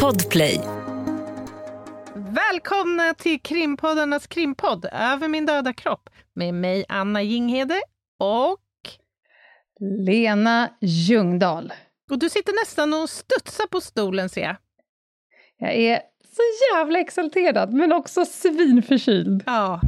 Podplay. Välkomna till krimpoddarnas krimpodd Över min döda kropp med mig Anna Jinghede och... Lena Ljungdahl. Och du sitter nästan och studsar på stolen ser jag. Jag är så jävla exalterad, men också svinförkyld. Ja.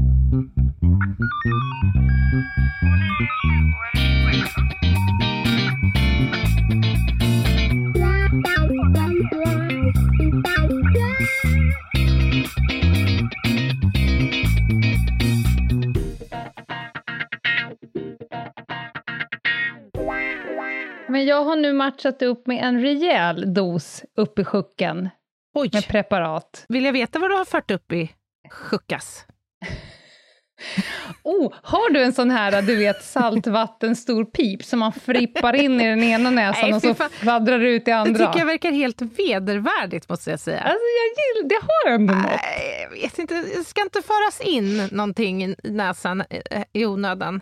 Men jag har nu matchat upp med en rejäl dos upp i sjucken Oj, med preparat. vill jag veta vad du har fört upp i sjuckas? Oh, har du en sån här, du vet, saltvatten stor pip som man frippar in i den ena näsan Nej, och så fladdrar det ut i Det andra? tycker jag verkar helt vedervärdigt måste jag säga. Alltså, jag gillar, det har ändå något. Nej, jag vet inte, det ska inte föras in någonting i näsan eh, i onödan.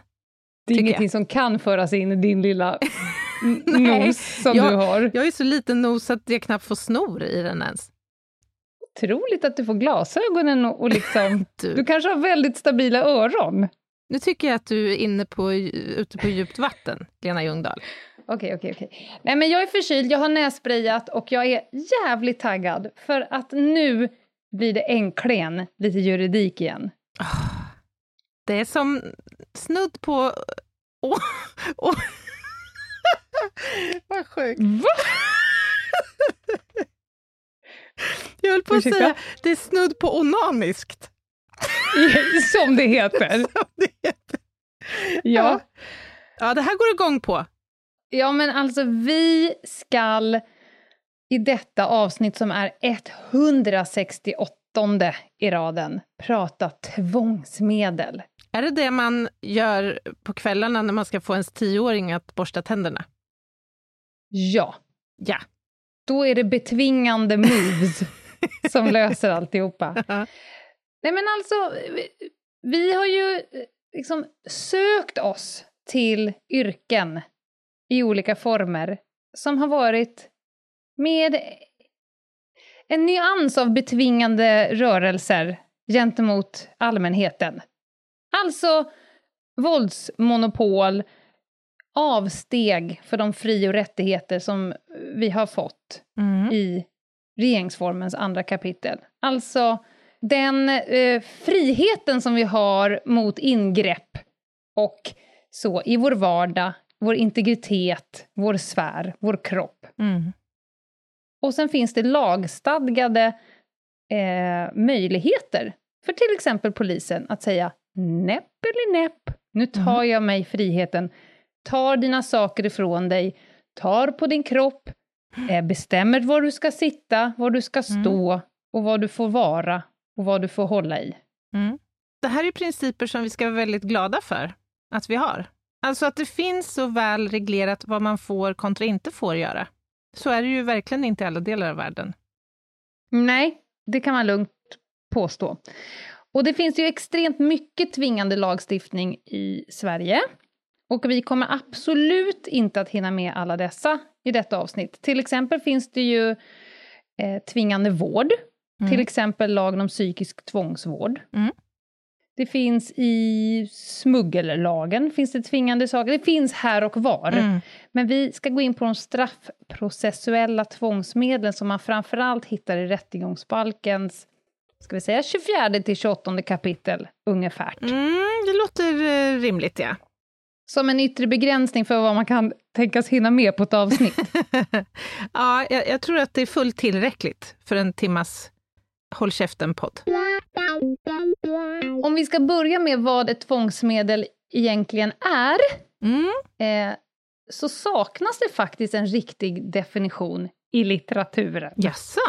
Det är ingenting jag. som kan föras in i din lilla nos som jag- du har. Jag är så liten nos att jag knappt får snor i den ens. Otroligt att du får glasögonen och, och liksom... Du. Du kanske har väldigt stabila öron. Nu tycker jag att du är inne på, ute på djupt vatten, Lena Ljungdahl. Okej, okej, okej. Nej, men jag är förkyld, jag har nässprayat och jag är jävligt taggad för att nu blir det äntligen lite juridik igen. Det är som snudd på... Åh, åh. Vad sjukt. Va? Jag höll på att Ursäkta? säga, det är snudd på onaniskt. Som det heter. Som det heter. Ja. ja, det här går igång på. ja, men alltså vi skall i detta avsnitt som är 168 i raden prata tvångsmedel. Är det det man gör på kvällarna när man ska få ens tioåring att borsta tänderna? Ja, Ja. då är det betvingande moves som löser alltihopa. Nej men alltså, vi, vi har ju liksom sökt oss till yrken i olika former som har varit med en nyans av betvingande rörelser gentemot allmänheten. Alltså våldsmonopol, avsteg för de fri och rättigheter som vi har fått Mm. i regeringsformens andra kapitel. Alltså den eh, friheten som vi har mot ingrepp och så i vår vardag, vår integritet, vår sfär, vår kropp. Mm. Och sen finns det lagstadgade eh, möjligheter för till exempel polisen att säga näpp eller näpp, nu tar jag mig friheten, tar dina saker ifrån dig, tar på din kropp, eh, bestämmer var du ska sitta, var du ska stå och vad du får vara och vad du får hålla i. Mm. Det här är principer som vi ska vara väldigt glada för att vi har. Alltså att det finns så väl reglerat vad man får kontra inte får göra. Så är det ju verkligen inte i alla delar av världen. Nej, det kan man lugnt påstå. Och det finns ju extremt mycket tvingande lagstiftning i Sverige. Och vi kommer absolut inte att hinna med alla dessa i detta avsnitt. Till exempel finns det ju eh, tvingande vård, Mm. till exempel lagen om psykisk tvångsvård. Mm. Det finns i smuggellagen, finns det tvingande saker. Det finns här och var. Mm. Men vi ska gå in på de straffprocessuella tvångsmedlen som man framförallt hittar i rättegångsbalkens ska vi säga 24 till 28 kapitel ungefär. Mm, det låter eh, rimligt, ja. Som en yttre begränsning för vad man kan tänkas hinna med på ett avsnitt. ja, jag, jag tror att det är fullt tillräckligt för en timmas Håll käften-podd. Om vi ska börja med vad ett tvångsmedel egentligen är, Mm. eh, så saknas det faktiskt en riktig definition i litteraturen. Jaså?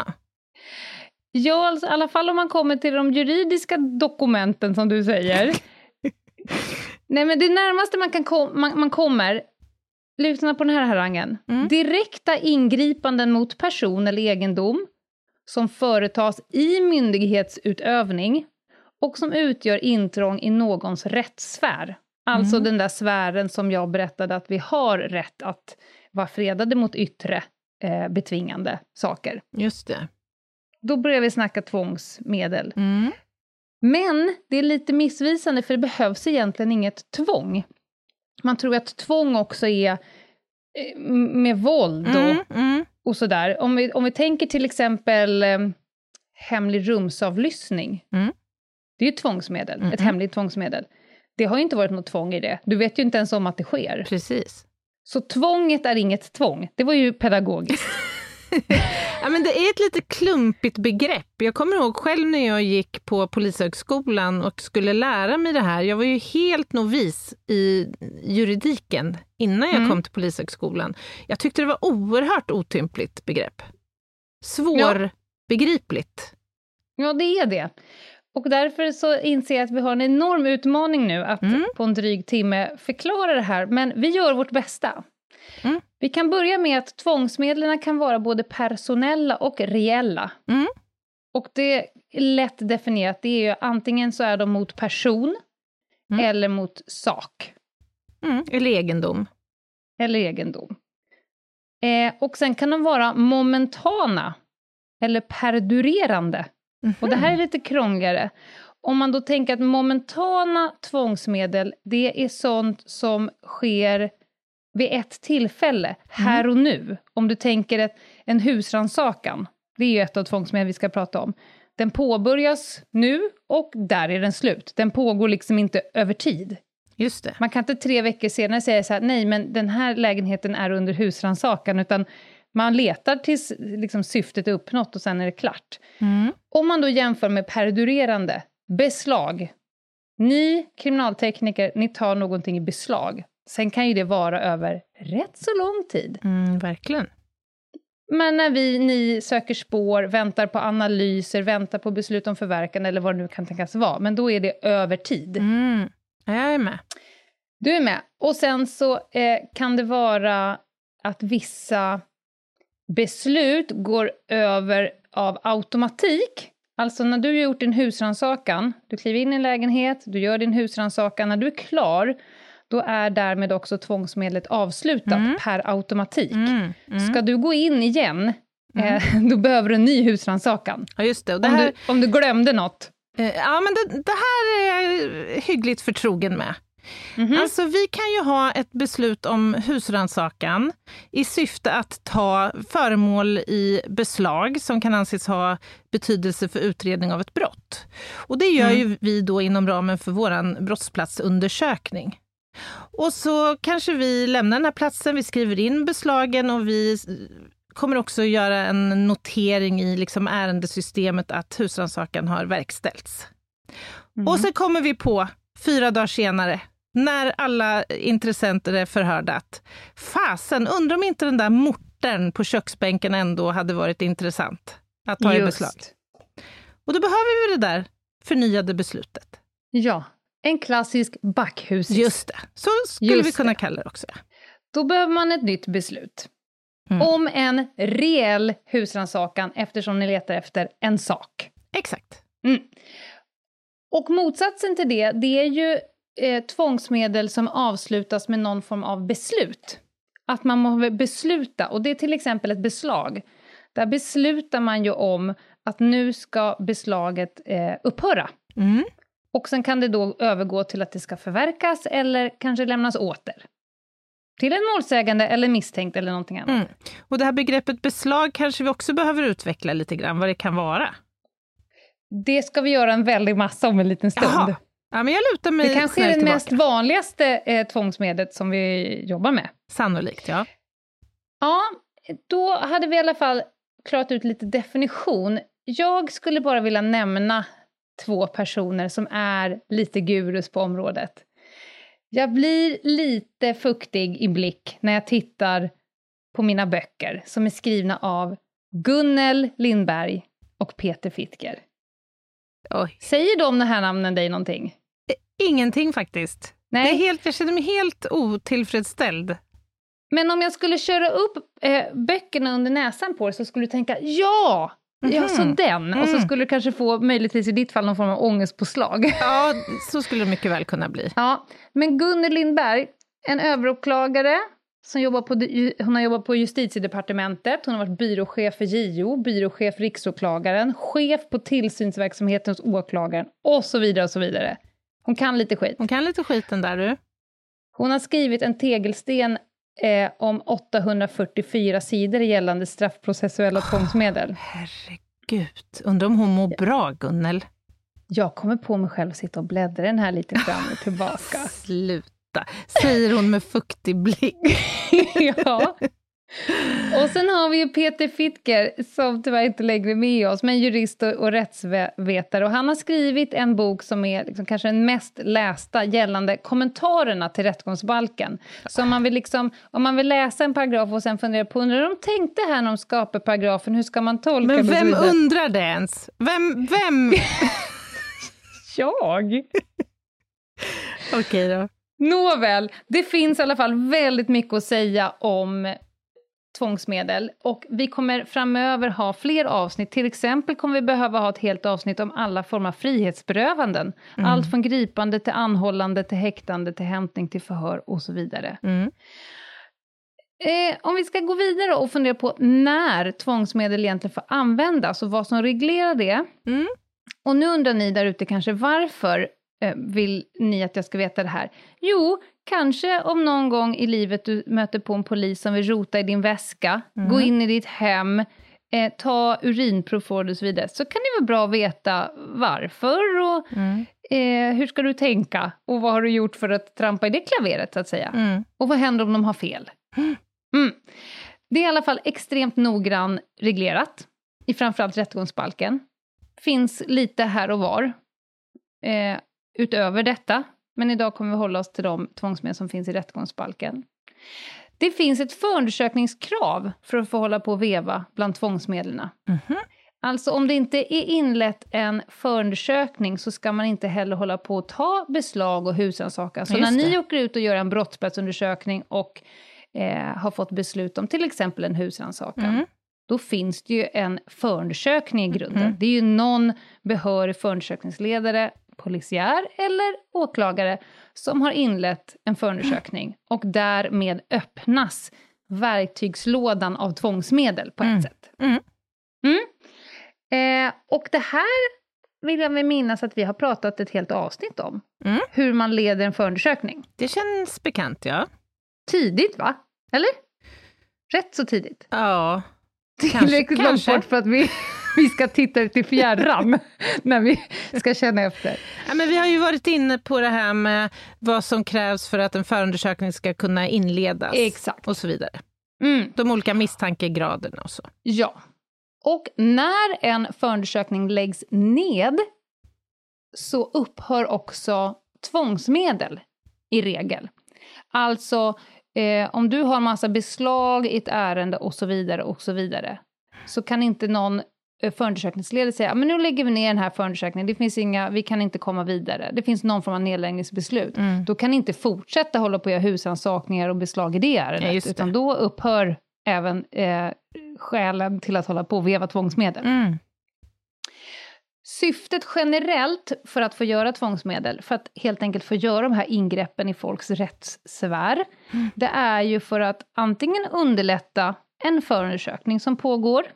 Ja, alltså, i alla fall om man kommer till de juridiska dokumenten som du säger. Nej, men det närmaste man, kan kom, man, man kommer, lyssna på den här harangen. Mm. Direkta ingripanden mot person eller egendom som företas i myndighetsutövning och som utgör intrång i någons rättssfär. Alltså Mm. den där sfären som jag berättade att vi har rätt att vara fredade mot yttre eh, betvingande saker. Just det. Då börjar vi snacka tvångsmedel. Mm. Men det är lite missvisande, för det behövs egentligen inget tvång. Man tror att tvång också är eh, med våld och, Mm, mm. och sådär. Om vi, om vi tänker till exempel eh, hemlig rumsavlyssning. Mm. Det är ju ett tvångsmedel, ett hemligt tvångsmedel. Det har ju inte varit något tvång i det. Du vet ju inte ens om att det sker. Precis. Så tvånget är inget tvång. Det var ju pedagogiskt. Ja, men det är ett lite klumpigt begrepp. Jag kommer ihåg själv när jag gick på Polishögskolan och skulle lära mig det här. Jag var ju helt novis i juridiken innan jag Mm. kom till Polishögskolan. Jag tyckte det var oerhört otympligt begrepp. Svårbegripligt. Ja, det är det. Och därför så inser jag att vi har en enorm utmaning nu att Mm. på en dryg timme förklara det här, men vi gör vårt bästa. Mm. Vi kan börja med att tvångsmedlen kan vara både personella och reella. Mm. Och det är lätt definierat, det är ju antingen så är de mot person Mm. eller mot sak Mm. Eller egendom. eller egendom. Eh, och sen kan de vara momentana eller perdurerande. Och det här är lite krångligare. Om man då tänker att momentana tvångsmedel, det är sånt som sker vid ett tillfälle, här och nu. Om du tänker ett, en husrannsakan, det är ju ett av tvångsmedel vi ska prata om. Den påbörjas nu och där är den slut. Den pågår liksom inte över tid. Just det. Man kan inte tre veckor senare säga så här, nej men den här lägenheten är under husrannsakan, utan man letar tills liksom, syftet är uppnått och sen är det klart. Mm. Om man då jämför med perdurerande, beslag. Ni kriminaltekniker, ni tar någonting i beslag. Sen kan ju det vara över rätt så lång tid. Mm, verkligen. Men när vi, ni söker spår, väntar på analyser, väntar på beslut om förverkande eller vad det nu kan tänkas vara, men då är det över tid. Mm. Ja, Jag är med. Du är med. Och sen så eh, kan det vara att vissa beslut går över av automatik. Alltså när du har gjort din husrannsakan, du kliver in i en lägenhet, du gör din husrannsakan, när du är klar, då är därmed också tvångsmedlet avslutat Mm. per automatik. Mm. Mm. Ska du gå in igen, eh, då behöver du en ny husrannsakan. Ja, just det. Det Om, här, du, om du glömde något. eh, ja, men det, det här är jag hyggligt förtrogen med. Mhm. Alltså, vi kan ju ha ett beslut om husrannsakan i syfte att ta föremål i beslag som kan anses ha betydelse för utredning av ett brott. Och det gör ju vi då inom ramen för vår brottsplatsundersökning. Och så kanske vi lämnar den här platsen, vi skriver in beslagen och vi kommer också göra en notering i liksom ärendesystemet att husrannsakan har verkställts. Och så kommer vi på, fyra dagar senare, när alla intressenter är förhörda, att fasen, undrar om inte den där morten på köksbänken ändå hade varit intressant att ta i Just. beslag. Och då behöver vi det där förnyade beslutet. Ja, en klassisk backhus. Just det, så skulle Just vi kunna det. kalla det också. ja. Då behöver man ett nytt beslut. Mm. Om en reell husrannsakan eftersom ni letar efter en sak. Exakt. Mm. Och motsatsen till det, det är ju eh, tvångsmedel som avslutas med någon form av beslut. Att man måste besluta, och det är till exempel ett beslag. Där beslutar man ju om att nu ska beslaget eh, upphöra. Mm. Och sen kan det då övergå till att det ska förverkas eller kanske lämnas åter. Till en målsägande eller misstänkt eller någonting annat. Mm. Och det här begreppet beslag kanske vi också behöver utveckla lite grann, vad det kan vara. Det ska vi göra en väldig massa om en liten stund. Jaha. Ja, men jag lutar mig Det kanske är det tillbaka. mest vanligaste eh, tvångsmedlet som vi jobbar med. Sannolikt, ja. Ja, då hade vi i alla fall klarat ut lite definition. Jag skulle bara vilja nämna två personer som är lite gurus på området. Jag blir lite fuktig i blick när jag tittar på mina böcker som är skrivna av Gunnel Lindberg och Peter Fittger. Oj. Säger de här namnen dig någonting? Ingenting faktiskt. Det är Nej, helt, jag känner mig helt otillfredsställd. men om jag skulle köra upp eh, böckerna under näsan på dig så skulle du tänka ja! Ja, så Mhm. den. Och så Mm. skulle du kanske få, möjligtvis i ditt fall, någon form av ångestpåslag. Ja, så skulle det mycket väl kunna bli. Ja, men Gunnel Lindberg, en överåklagare som jobbar på, hon har jobbat på justitiedepartementet, hon har varit byråchef för JO, byråchef för riksåklagaren, chef på tillsynsverksamheten hos åklagaren och så vidare och så vidare. Hon kan lite skit. Hon kan lite skiten där du. Hon har skrivit en tegelsten eh, om 844 sidor gällande straffprocessuella oh, tvångsmedel. Herregud, undrar om hon mår bra, Gunnel? Jag kommer på mig själv att sitta och bläddra den här lite fram och tillbaka. Sluta, säger hon med fuktig blick. ja. Och sen har vi ju Peter Fittger, som tyvärr inte längre är med oss, men jurist och, och rättsvetare. Och han har skrivit en bok som är liksom kanske den mest lästa gällande kommentarerna till rättegångsbalken. Så om man, vill liksom, om man vill läsa en paragraf och sen fundera på, undrar de tänkte här när de skapade paragrafen, hur ska man tolka Men vem undrar det ens? Vem? vem? Jag? Okej okay då. Nåväl, det finns i alla fall väldigt mycket att säga om tvångsmedel. Och vi kommer framöver ha fler avsnitt. Till exempel kommer vi behöva ha ett helt avsnitt om alla former av frihetsberövanden. Mm. Allt från gripande till anhållande, till häktande, till hämtning, till förhör och så vidare. Mm. Eh, om vi ska gå vidare och fundera på när tvångsmedel egentligen får användas och vad som reglerar det. Mm. Och nu undrar ni där ute kanske varför vill ni att jag ska veta det här? Jo, Kanske om någon gång i livet du möter på en polis som vill rota i din väska, mm. gå in i ditt hem, eh, ta urinprov och så vidare, så kan det vara bra att veta varför och mm. eh, hur ska du tänka och vad har du gjort för att trampa i det klaveret så att säga. Mm. Och vad händer om de har fel? Mm. Det är i alla fall extremt noggrann reglerat i framförallt rättegångsbalken. Finns lite här och var. Eh, utöver detta men idag kommer vi hålla oss till de tvångsmedel som finns i rättegångsbalken. Det finns ett förundersökningskrav för att få hålla på och veva bland tvångsmedlen. Mm -hmm. Alltså om det inte är inlett en förundersökning så ska man inte heller hålla på att ta beslag och husansaka. Så när ni åker ut och gör en brottsplatsundersökning och eh, har fått beslut om till exempel en husrannsakan, mm. då finns det ju en förundersökning i grunden. Mm. Det är ju någon behörig förundersökningsledare polisiär eller åklagare som har inlett en förundersökning och därmed öppnas verktygslådan av tvångsmedel på ett mm. sätt. Mm. Mm. Eh, och det här vill jag minnas att vi har pratat ett helt avsnitt om. Mm. Hur man leder en förundersökning. Det känns bekant, ja. Tidigt, va? Eller? Rätt så tidigt. Ja. Tillräckligt långt bort för att vi vi ska titta ut i fjärran när vi ska känna efter. Ja, men vi har ju varit inne på det här med vad som krävs för att en förundersökning ska kunna inledas. Exakt. Och så vidare. Mm. De olika misstankegraderna och så. Ja. Och när en förundersökning läggs ned så upphör också tvångsmedel i regel. Alltså, eh, om du har massa beslag i ett ärende och så vidare och så vidare, så kan inte någon Eh, förundersökningsledet säga men nu lägger vi ner den här förundersökningen, det finns inga, vi kan inte komma vidare. Det finns någon form av nedläggningsbeslut. Mm. Då kan ni inte fortsätta hålla på att göra husansakningar och beslag i det ärendet, ja, utan då upphör även eh, skälen till att hålla på och veva tvångsmedel. Mm. Syftet generellt för att få göra tvångsmedel, för att helt enkelt få göra de här ingreppen i folks rättssfär, mm. det är ju för att antingen underlätta en förundersökning som pågår,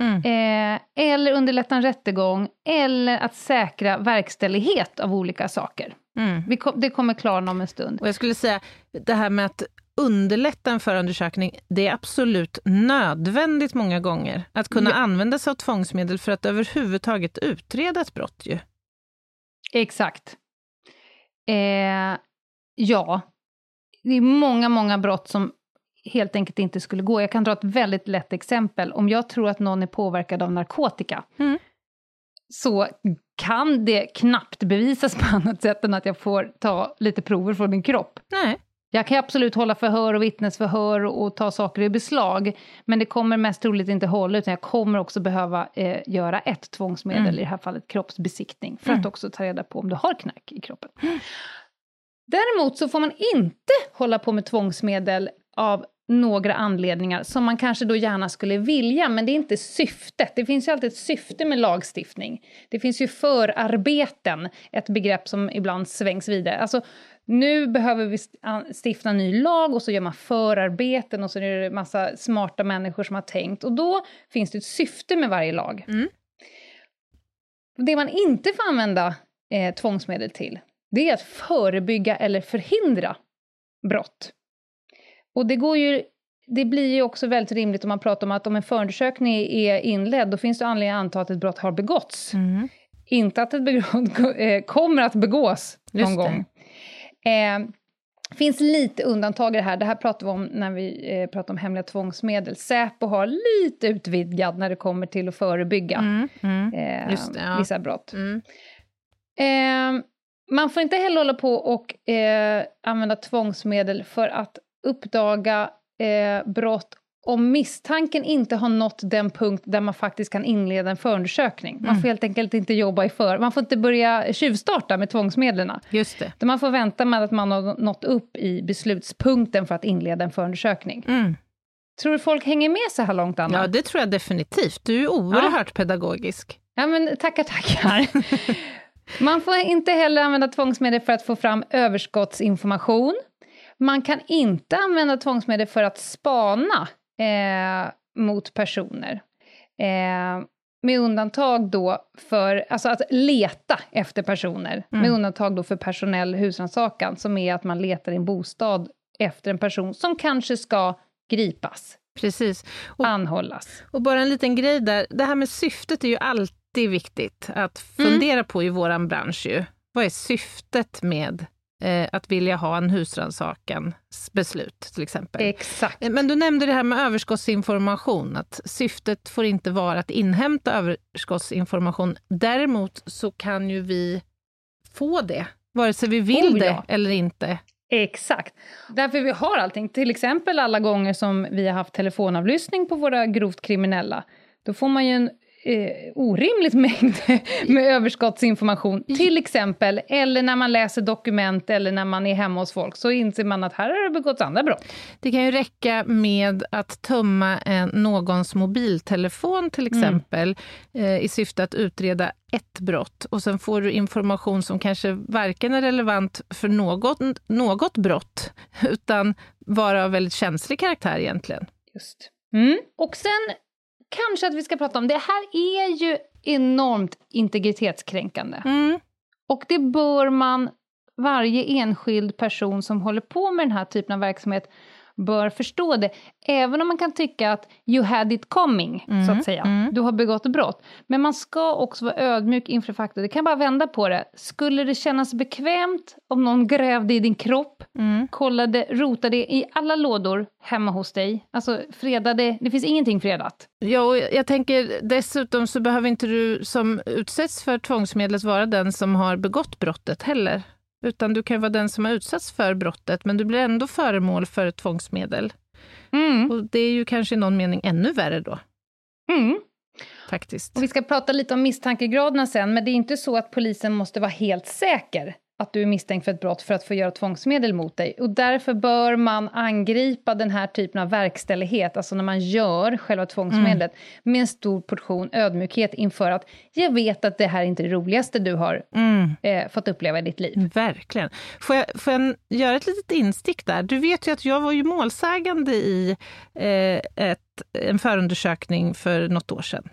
Mm. Eh, eller underlätta en rättegång, eller att säkra verkställighet av olika saker. Mm. Kom, det kommer klarna om en stund. Och jag skulle säga, det här med att underlätta en förundersökning, det är absolut nödvändigt många gånger. Att kunna ja. använda sig av tvångsmedel för att överhuvudtaget utreda ett brott ju. Exakt. Eh, ja. Det är många, många brott som helt enkelt inte skulle gå. Jag kan dra ett väldigt lätt exempel. Om jag tror att någon är påverkad av narkotika, mm. så kan det knappt bevisas på annat sätt än att jag får ta lite prover från min kropp. Nej. Jag kan absolut hålla förhör och vittnesförhör och ta saker i beslag, men det kommer mest troligt inte hålla, utan jag kommer också behöva eh, göra ett tvångsmedel, mm. i det här fallet kroppsbesiktning, för mm. att också ta reda på om du har knark i kroppen. Mm. Däremot så får man inte hålla på med tvångsmedel av några anledningar som man kanske då gärna skulle vilja, men det är inte syftet. Det finns ju alltid ett syfte med lagstiftning. Det finns ju förarbeten, ett begrepp som ibland svängs vidare. Alltså, nu behöver vi stifta en ny lag och så gör man förarbeten och så är det massa smarta människor som har tänkt. Och då finns det ett syfte med varje lag. Mm. Det man inte får använda eh, tvångsmedel till, det är att förebygga eller förhindra brott. Och det går ju det blir ju också väldigt rimligt om man pratar om att om en förundersökning är inledd, då finns det anledning att anta att ett brott har begåtts. Mm. Inte att ett brott eh, kommer att begås någon Just det. gång. Eh, finns lite undantag i det här. Det här pratar vi om när vi eh, pratar om hemliga tvångsmedel. Säpo har lite utvidgad när det kommer till att förebygga Mm. Mm. eh, det, ja. vissa brott. Mm. Eh, man får inte heller hålla på och eh, använda tvångsmedel för att uppdaga eh, brott om misstanken inte har nått den punkt där man faktiskt kan inleda en förundersökning. Man Mm. får helt enkelt inte jobba i för... Man får inte börja tjuvstarta med tvångsmedlen. Just det. Man får vänta med att man har nått upp i beslutspunkten för att inleda en förundersökning. Mm. Tror du folk hänger med så här långt, Anna? Ja, det tror jag definitivt. Du är oerhört pedagogisk. Ja, men tackar, tackar. Man får inte heller använda tvångsmedel för att få fram överskottsinformation. Man kan inte använda tvångsmedel för att spana eh, mot personer. Eh, med undantag då för, alltså att leta efter personer, Mm. med undantag då för personell husrannsakan, som är att man letar i en bostad efter en person som kanske ska gripas, Precis. Och, anhållas. och bara en liten grej där, det här med syftet är ju alltid viktigt att Mm. fundera på i våran bransch ju. Vad är syftet med eh, att vilja ha en husrannsakans beslut till exempel? Exakt. Eh, Men du nämnde det här med överskottsinformation, att syftet får inte vara att inhämta överskottsinformation. Däremot så kan ju vi få det, vare sig vi vill Oh, det ja. eller inte. Exakt. Därför vi har allting. Till exempel alla gånger som vi har haft telefonavlyssning på våra grovt kriminella. Då får man ju en eh, orimligt mängd med överskottsinformation. Till exempel, eller när man läser dokument eller när man är hemma hos folk, så inser man att här har det begåtts andra brott. Det kan ju räcka med att tömma en, någons mobiltelefon till exempel eh, i syfte att utreda ett brott och sen får du information som kanske varken är relevant för något, något brott utan vara av väldigt känslig karaktär egentligen. Just. Mm. Och sen kanske att vi ska prata om, det här är ju enormt integritetskränkande. Mm. Och det bör man, varje enskild person som håller på med den här typen av verksamhet, bör förstå det. Även om man kan tycka att you had it coming, så Mm, att säga. mm. Du har begått brott. Men man ska också vara ödmjuk inför fakta. Det kan bara vända på det. Skulle det kännas bekvämt om någon grävde i din kropp, Mm. kollade, rotade i alla lådor hemma hos dig? Alltså fredade, det finns ingenting fredat. Ja, och jag tänker dessutom så behöver inte du som utsätts för tvångsmedlet vara den som har begått brottet heller. Utan du kan vara den som har utsatts för brottet, men du blir ändå föremål för ett tvångsmedel. Mm. Och det är ju kanske i någon mening ännu värre då, Mm. faktiskt. Och vi ska prata lite om misstankegraderna sen, men det är inte så att polisen måste vara helt säker att du är misstänkt för ett brott för att få göra tvångsmedel mot dig. Och därför bör man angripa den här typen av verkställighet, alltså när man gör själva tvångsmedlet, med en stor portion ödmjukhet inför att jag vet att det här är inte det roligaste du har Mm, eh, fått uppleva i ditt liv. verkligen. Får jag, får jag göra ett litet instick där? Du vet ju att jag var ju målsägande i eh, ett, en förundersökning för något år sedan.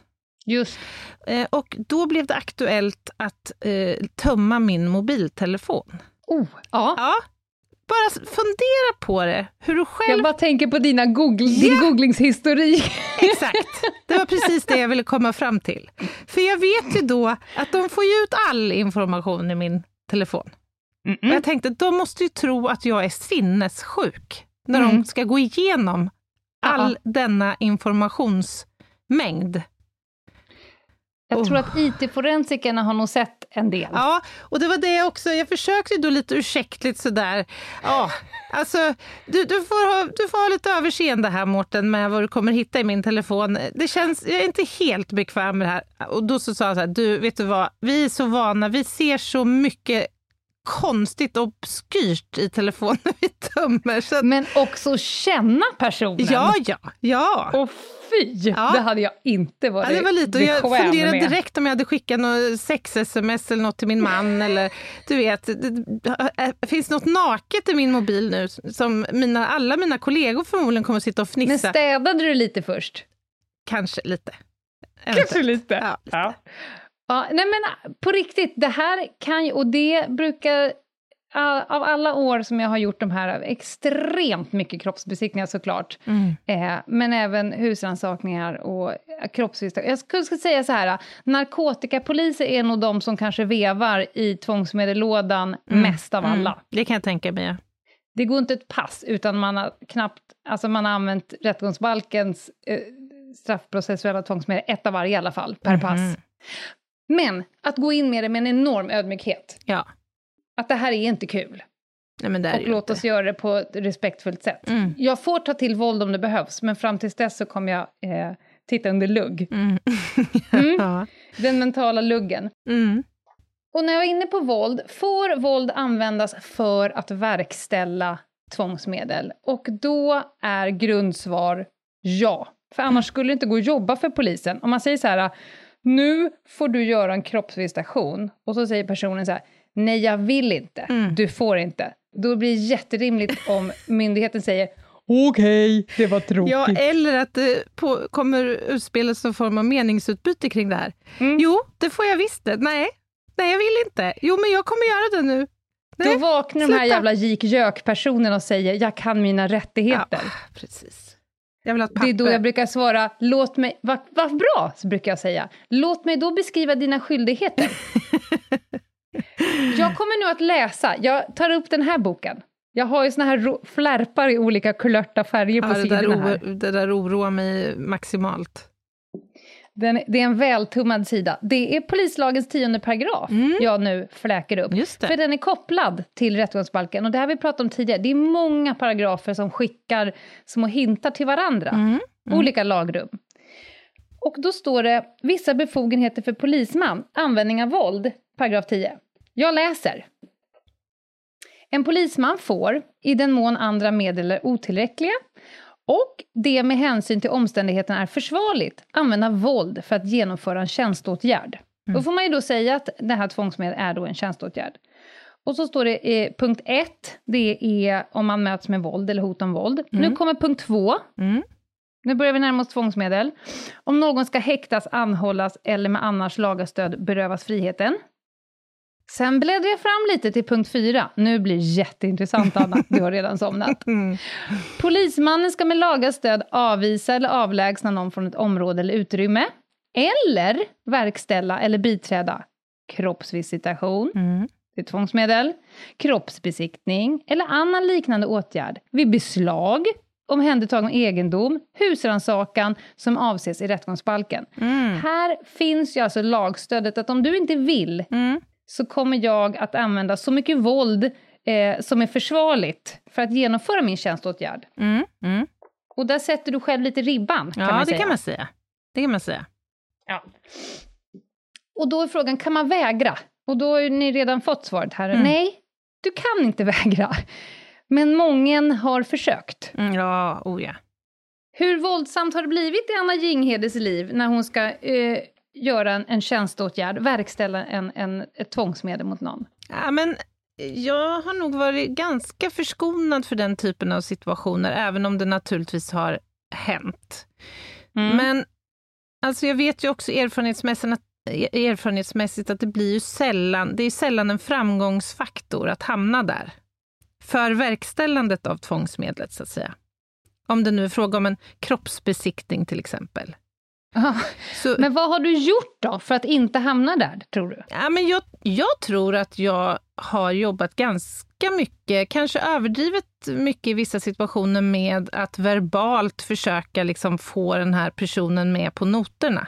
Just Eh, och då blev det aktuellt att eh, tömma min mobiltelefon. oh, ja. Ja, bara fundera på det, hur du själv... Jag bara tänker på dina Google, din googlingshistorik. Exakt, det var precis det jag ville komma fram till. För jag vet ju då att de får ut all information i min telefon. Och jag tänkte, de måste ju tro att jag är sinnessjuk när de Mm. ska gå igenom all Ja. denna informationsmängd. Jag tror Oh. att IT-forensikerna har nog sett en del. Ja, och det var det också. Jag försökte då lite ursäktligt sådär. Ja, alltså, du, du, får ha, du får ha lite överseende här Mårten med vad du kommer hitta i min telefon. Det känns, jag är inte helt bekväm med det här. Och då så sa jag så här, du vet du vad, vi är så vana, vi ser så mycket konstigt obskyrt i telefonen vi tömmer. Så... Men också känna personen. Ja, ja, ja. Och fy, ja. det hade jag inte varit ja, det var lite. Jag funderade med. direkt om jag hade skickat något sex-sms eller något till min man. eller du vet, det, det, finns något naket i min mobil nu som mina, alla mina kollegor förmodligen kommer att sitta och fnissa. Men städade du lite först? Kanske lite. Kanske lite. Ja, lite. Ja. Ja, nej men på riktigt, det här kan ju, och det brukar av alla år som jag har gjort de här, extremt mycket kroppsbesiktningar såklart, mm. eh, men även husrannsakningar och kroppsvisitationer. Jag skulle säga så här, narkotikapoliser är nog de som kanske vevar i tvångsmedellådan mm. mest av alla. Mm. Det kan jag tänka mig. Det går inte ett pass utan man har knappt, alltså man har använt rättegångsbalkens eh, straffprocessuella tvångsmedel, ett av varje i alla fall, per pass. Men att gå in med det med en enorm ödmjukhet. Ja. Att det här är inte kul. Nej, och låt oss göra det på ett respektfullt sätt. Mm. Jag får ta till våld om det behövs, men fram tills dess så kommer jag eh, titta under lugg. Mm. mm. Den mentala luggen. Mm. Och när jag är inne på våld, får våld användas för att verkställa tvångsmedel? Och då är grundsvar ja. För annars skulle det inte gå att jobba för polisen. Om man säger så här, nu får du göra en kroppsvisitation, och så säger personen så här, nej jag vill inte, mm. du får inte. Då blir det jätterimligt om myndigheten säger Okej, okay, det var tråkigt. Ja, eller att det på, kommer utspelas någon form av meningsutbyte kring det här. Mm. Jo, det får jag visst det. Nej, nej jag vill inte. Jo, men jag kommer göra det nu. Nej, Då vaknar sluta. de här jävla gik-gök-personerna och säger jag kan mina rättigheter. Ja, precis. Det är då jag brukar svara, låt mig, vad va bra, så brukar jag säga. Låt mig då beskriva dina skyldigheter. jag kommer nu att läsa, jag tar upp den här boken. Jag har ju såna här flärpar i olika kulörta färger på ja, sidorna här. Det där oroar mig maximalt. Den, det är en vältummad sida. Det är polislagens tionde paragraf mm. jag nu fläker upp. För den är kopplad till rättegångsbalken. Och det har vi pratat om tidigare. Det är många paragrafer som skickar små hintar till varandra. Mm. Mm. Olika lagrum. Och då står det vissa befogenheter för polisman, användning av våld, paragraf 10. Jag läser. En polisman får, i den mån andra medel är otillräckliga, och det med hänsyn till omständigheterna är försvarligt, använda våld för att genomföra en tjänsteåtgärd. Mm. Då får man ju då säga att det här tvångsmedlet är då en tjänsteåtgärd. Och så står det i punkt 1, det är om man möts med våld eller hot om våld. Mm. Nu kommer punkt 2. Mm. Nu börjar vi närma oss tvångsmedel. Om någon ska häktas, anhållas eller med annars lagastöd berövas friheten. Sen bläddrar jag fram lite till punkt fyra. Nu blir det jätteintressant, Anna. Du har redan somnat. Mm. Polismannen ska med laga stöd avvisa eller avlägsna någon från ett område eller utrymme. Eller verkställa eller biträda kroppsvisitation, mm. det är tvångsmedel, kroppsbesiktning eller annan liknande åtgärd vid beslag, omhändertagen egendom, husrannsakan som avses i rättegångsbalken. Mm. Här finns ju alltså lagstödet att om du inte vill mm så kommer jag att använda så mycket våld eh, som är försvarligt för att genomföra min tjänsteåtgärd. Mm, mm. Och där sätter du själv lite ribban, kan ja, man säga. Ja, det kan man säga. Det kan man säga. Ja. Och då är frågan, kan man vägra? Och då har ni redan fått svaret här. Mm. Nej, du kan inte vägra. Men många har försökt. Mm, ja, oh ja. Hur våldsamt har det blivit i Anna Jinghedes liv när hon ska eh, göra en, en tjänsteåtgärd, verkställa en, en, ett tvångsmedel mot någon? Ja, men jag har nog varit ganska förskonad för den typen av situationer, även om det naturligtvis har hänt. Mm. Men alltså jag vet ju också erfarenhetsmässigt att, erfarenhetsmässigt att det blir ju sällan, det är sällan en framgångsfaktor att hamna där. För verkställandet av tvångsmedlet, så att säga. Om det nu är fråga om en kroppsbesiktning till exempel. Så, men vad har du gjort då för att inte hamna där, tror du? Ja, men jag, jag tror att jag har jobbat ganska mycket, kanske överdrivet mycket i vissa situationer med att verbalt försöka liksom få den här personen med på noterna.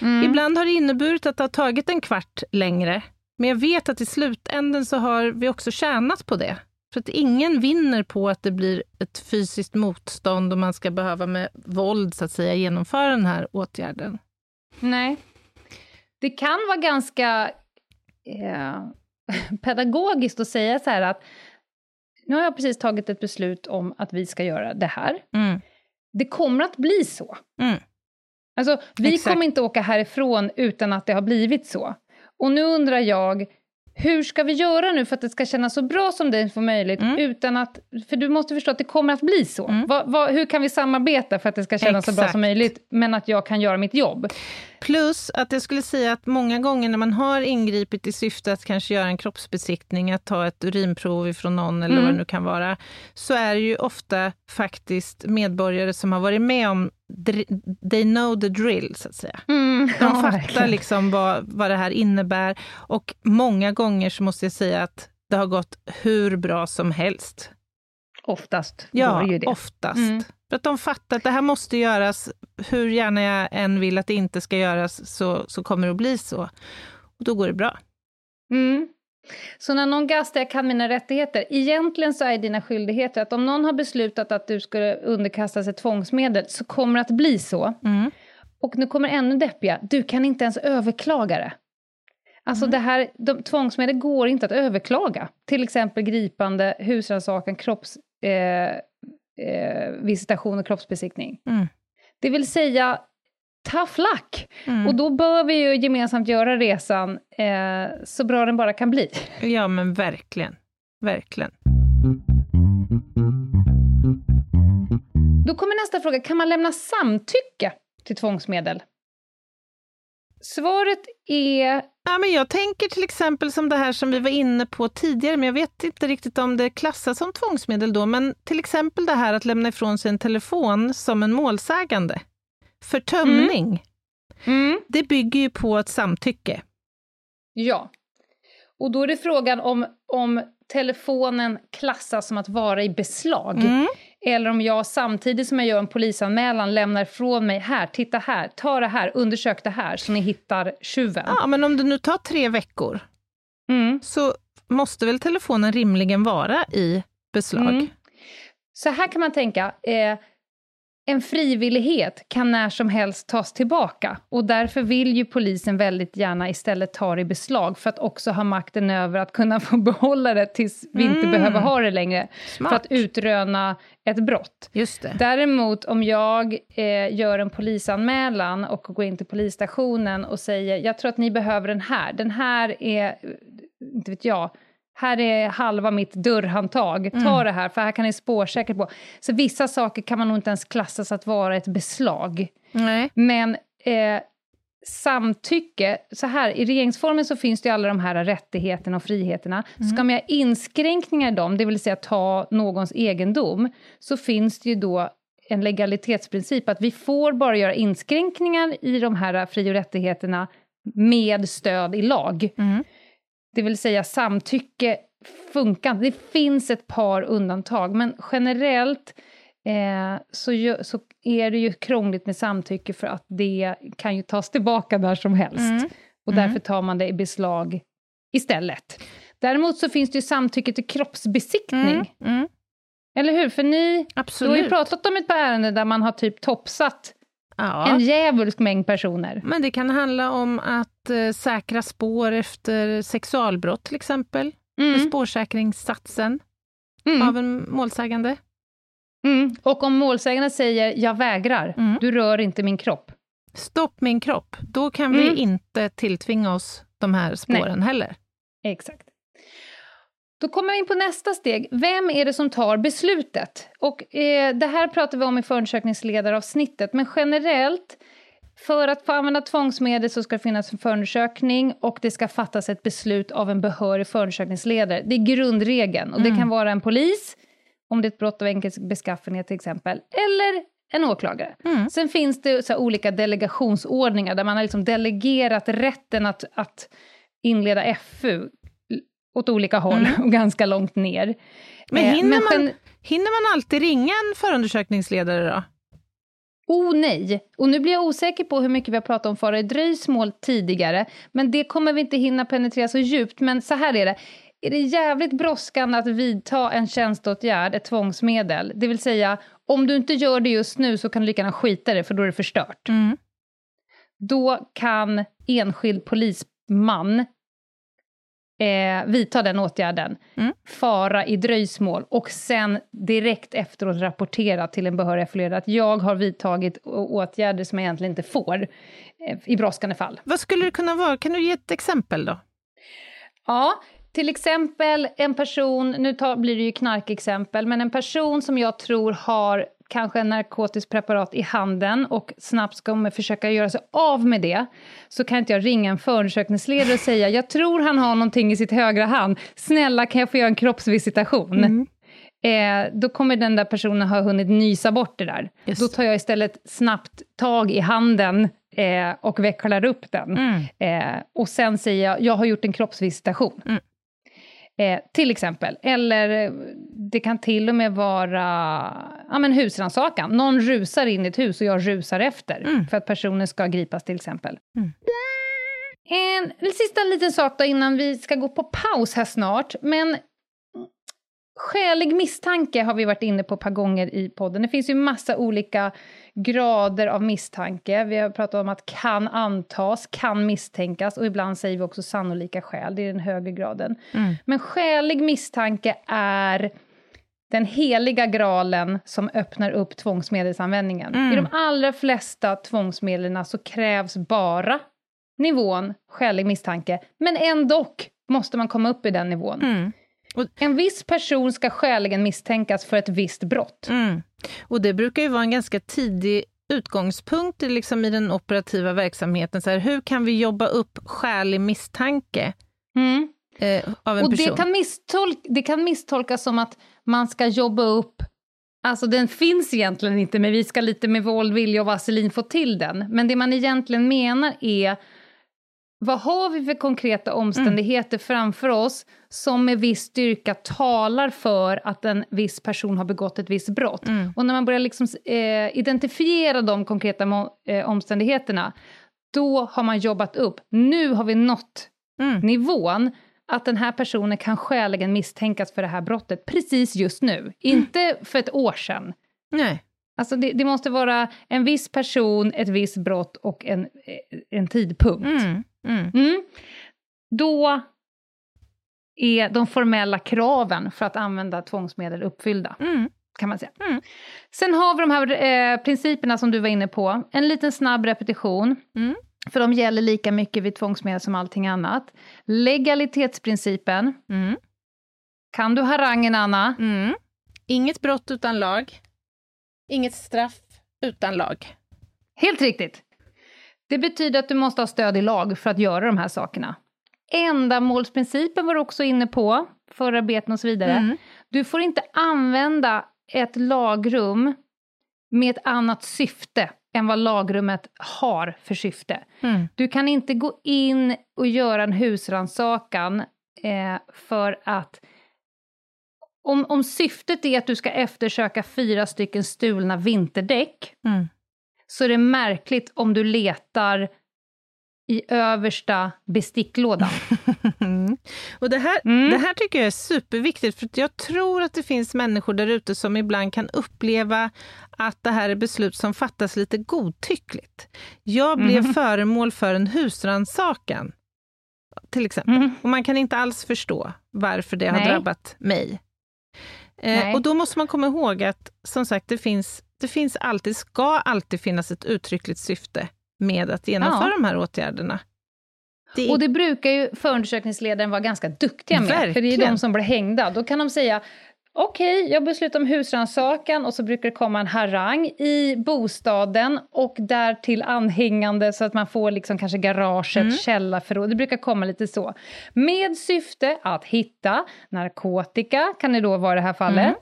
Mm. Ibland har det inneburit att det har tagit en kvart längre, men jag vet att i slutänden så har vi också tjänat på det. För att ingen vinner på att det blir ett fysiskt motstånd och man ska behöva med våld så att säga genomföra den här åtgärden. Nej. Det kan vara ganska... Eh, pedagogiskt att säga så här att nu har jag precis tagit ett beslut om att vi ska göra det här. Mm. Det kommer att bli så. Mm. Alltså, vi Exakt. kommer inte åka härifrån utan att det har blivit så. Och nu undrar jag, hur ska vi göra nu för att det ska kännas så bra som det är möjligt, Mm. utan att, för du måste förstå att det kommer att bli så. Mm. Va, va, hur kan vi samarbeta för att det ska kännas så bra Exakt. som möjligt, men att jag kan göra mitt jobb? Plus att jag skulle säga att många gånger när man har ingripit i syfte att kanske göra en kroppsbesiktning, att ta ett urinprov ifrån någon eller Mm. vad det nu kan vara, så är det ju ofta faktiskt medborgare som har varit med om, they know the drill, så att säga. Mm, De ja, fattar verkligen. liksom vad, vad det här innebär. Och många gånger så måste jag säga att det har gått hur bra som helst. Oftast Ja, går ju det. oftast. Mm. För att de fattar att det här måste göras, hur gärna jag än vill att det inte ska göras, så, så kommer det att bli så. Och då går det bra. Mm. Så när någon gastar, jag kan mina rättigheter, egentligen så är dina skyldigheter att om någon har beslutat att du ska underkastas ett tvångsmedel så kommer det att bli så. Mm. Och nu kommer ännu deppiga, du kan inte ens överklaga det. Alltså Mm. det här, de, tvångsmedel går inte att överklaga. Till exempel gripande, husrannsakan, kropps... Eh, eh, och kroppsbesiktning. Mm. Det vill säga, tough luck! Mm. Och då bör vi ju gemensamt göra resan eh, så bra den bara kan bli. Ja, men verkligen. Verkligen. Då kommer nästa fråga, kan man lämna samtycke till tvångsmedel? Svaret är Ja, men jag tänker till exempel som det här som vi var inne på tidigare, men jag vet inte riktigt om det klassas som tvångsmedel då, men till exempel det här att lämna ifrån sig en telefon som en målsägande för tömning. mm, Det bygger ju på ett samtycke. ja. Och då är det frågan om, om telefonen klassas som att vara i beslag. Mm. Eller om jag samtidigt som jag gör en polisanmälan lämnar ifrån mig, här, titta här, ta det här, undersök det här, så ni hittar tjuven. Ja, men om det nu tar tre veckor, Mm. så måste väl telefonen rimligen vara i beslag? Mm. Så här kan man tänka, eh, en frivillighet kan när som helst tas tillbaka och därför vill ju polisen väldigt gärna istället ta det i beslag för att också ha makten över att kunna få behålla det tills vi inte Mm. behöver ha det längre Smart. för att utröna ett brott. Just det. Däremot om jag eh, gör en polisanmälan och går in till polisstationen och säger jag tror att ni behöver den här, den här är, eh, inte vet jag, här är halva mitt dörrhandtag, ta Mm. det här för här kan ni spårsäkert på. Så vissa saker kan man nog inte ens klassa att vara ett beslag. Nej. Men eh, samtycke, så här, i regeringsformen så finns det alla de här rättigheterna och friheterna. Ska man göra inskränkningar i dem, det vill säga ta någons egendom, så finns det ju då en legalitetsprincip att vi får bara göra inskränkningar i de här fri och rättigheterna med stöd i lag. Mm. Det vill säga samtycke funkar. Det finns ett par undantag, men generellt eh, så, ju, så är det ju krångligt med samtycke för att det kan ju tas tillbaka när som helst. Mm. Och Mm. därför tar man det i beslag istället. Däremot så finns det ju samtycke till kroppsbesiktning. Mm. Mm. Eller hur? För ni, du har ju pratat om ett par ärenden där man har typ topsat Ja. en djävulsk mängd personer. Men det kan handla om att eh, säkra spår efter sexualbrott till exempel. Mm. spårsäkringssatsen Mm. av en målsägande. Mm. Och om målsäganden säger jag vägrar, Mm. du rör inte min kropp. Stopp min kropp. Då kan Mm. vi inte tilltvinga oss de här spåren heller. Exakt. Då kommer vi in på nästa steg. Vem är det som tar beslutet? Och eh, Det här pratar vi om i förundersökningsledaravsnittet, men generellt för att få använda tvångsmedel så ska det finnas en förundersökning och det ska fattas ett beslut av en behörig förundersökningsledare. Det är grundregeln och det Mm. kan vara en polis, om det är ett brott av enkel beskaffenhet till exempel, eller en åklagare. Mm. Sen finns det olika delegationsordningar där man har liksom delegerat rätten att, att inleda FU åt olika håll och ganska långt ner. Men Eh, hinner, man, gen- hinner man alltid ringa en förundersökningsledare då? Oh nej! Och nu blir jag osäker på hur mycket vi har pratat om fara i dröjsmål tidigare, men det kommer vi inte hinna penetrera så djupt. Men så här är det. Är det jävligt brådskande att vidta en tjänsteåtgärd, ett tvångsmedel, det vill säga om du inte gör det just nu så kan du lika gärna skita det för då är det förstört. Mm. Då kan enskild polisman eh, vidta den åtgärden, Mm. fara i dröjsmål och sen direkt efteråt rapportera till en behörig affilierad att jag har vidtagit åtgärder som jag egentligen inte får eh, i brådskande fall. Vad skulle det kunna vara? Kan du ge ett exempel då? Ja, till exempel en person, nu tar, blir det ju knarkexempel, men en person som jag tror har kanske en narkotiskt preparat i handen och snabbt ska försöka göra sig av med det, så kan inte jag ringa en förundersökningsledare och säga jag tror han har någonting i sitt högra hand, snälla kan jag få göra en kroppsvisitation? Mm. Eh, då kommer den där personen ha hunnit nysa bort det där. Just. Då tar jag istället snabbt tag i handen eh, och vecklar upp den. Mm. Eh, och sen säger jag, jag har gjort en kroppsvisitation. Mm. Eh, till exempel. Eller eh, det kan till och med vara ja, men husrannsakan. Någon rusar in i ett hus och jag rusar efter Mm. för att personen ska gripas till exempel. Mm. En, en sista liten sak då innan vi ska gå på paus här snart. Men Skälig misstanke har vi varit inne på ett par gånger i podden. Det finns ju massa olika grader av misstanke. Vi har pratat om att kan antas, kan misstänkas och ibland säger vi också sannolika skäl, det är den högre graden. Mm. Men skälig misstanke är den heliga graalen som öppnar upp tvångsmedelsanvändningen. Mm. I de allra flesta tvångsmedlen så krävs bara nivån skälig misstanke, men ändå måste man komma upp i den nivån. Mm. En viss person ska skäligen misstänkas för ett visst brott. Mm. Och det brukar ju vara en ganska tidig utgångspunkt i liksom i den operativa verksamheten. Så här, hur kan vi jobba upp skälig misstanke Mm. eh, av en Och person? det kan, misstolk det kan misstolkas som att man ska jobba upp Alltså den finns egentligen inte, men vi ska lite med våld, vilja och vaselin få till den. Men det man egentligen menar är, vad har vi för konkreta omständigheter framför oss som med viss styrka talar för att en viss person har begått ett visst brott? Mm. Och när man börjar liksom, eh, identifiera de konkreta eh, omständigheterna, då har man jobbat upp. Nu har vi nått Mm. nivån att den här personen kan skäligen misstänkas för det här brottet precis just nu. Inte för ett år sedan. Nej. Alltså det, det måste vara en viss person, ett visst brott och en, eh, en tidpunkt. Mm. Mm. Mm. Då är de formella kraven för att använda tvångsmedel uppfyllda, Mm. kan man säga. Mm. Sen har vi de här eh, principerna som du var inne på. En liten snabb repetition. Mm. För de gäller lika mycket vid tvångsmedel som allting annat. Legalitetsprincipen. Mm. Kan du harangen, Anna? Inget brott utan lag. Inget straff utan lag. Helt riktigt. Det betyder att du måste ha stöd i lag för att göra de här sakerna. Ändamålsprincipen var du också inne på, förarbeten och så vidare. Mm. Du får inte använda ett lagrum med ett annat syfte än vad lagrummet har för syfte. Mm. Du kan inte gå in och göra en husrannsakan eh, för att om, om syftet är att du ska eftersöka fyra stycken stulna vinterdäck Mm. Så är det märkligt om du letar i översta besticklådan. Mm. Och det här, Mm. det här tycker jag är superviktigt, för jag tror att det finns människor där ute som ibland kan uppleva att det här är beslut som fattas lite godtyckligt. Jag blev Mhm. föremål för en husrannsakan, till exempel. Mm. Och man kan inte alls förstå varför det har Nej. drabbat mig. Eh, och då måste man komma ihåg att, som sagt, det finns, det finns alltid, ska alltid finnas ett uttryckligt syfte med att genomföra Ja. de här åtgärderna. Det Och det brukar ju förundersökningsledaren vara ganska duktiga med, för det är ju Verkligen. de som blir hängda. Då kan de säga Okej, jag beslutar om husrannsakan och så brukar det komma en harang i bostaden och därtill anhängande så att man får liksom kanske garaget, Mm. källarförråd. Det brukar komma lite så. Med syfte att hitta narkotika, kan det då vara i det här fallet, Mm.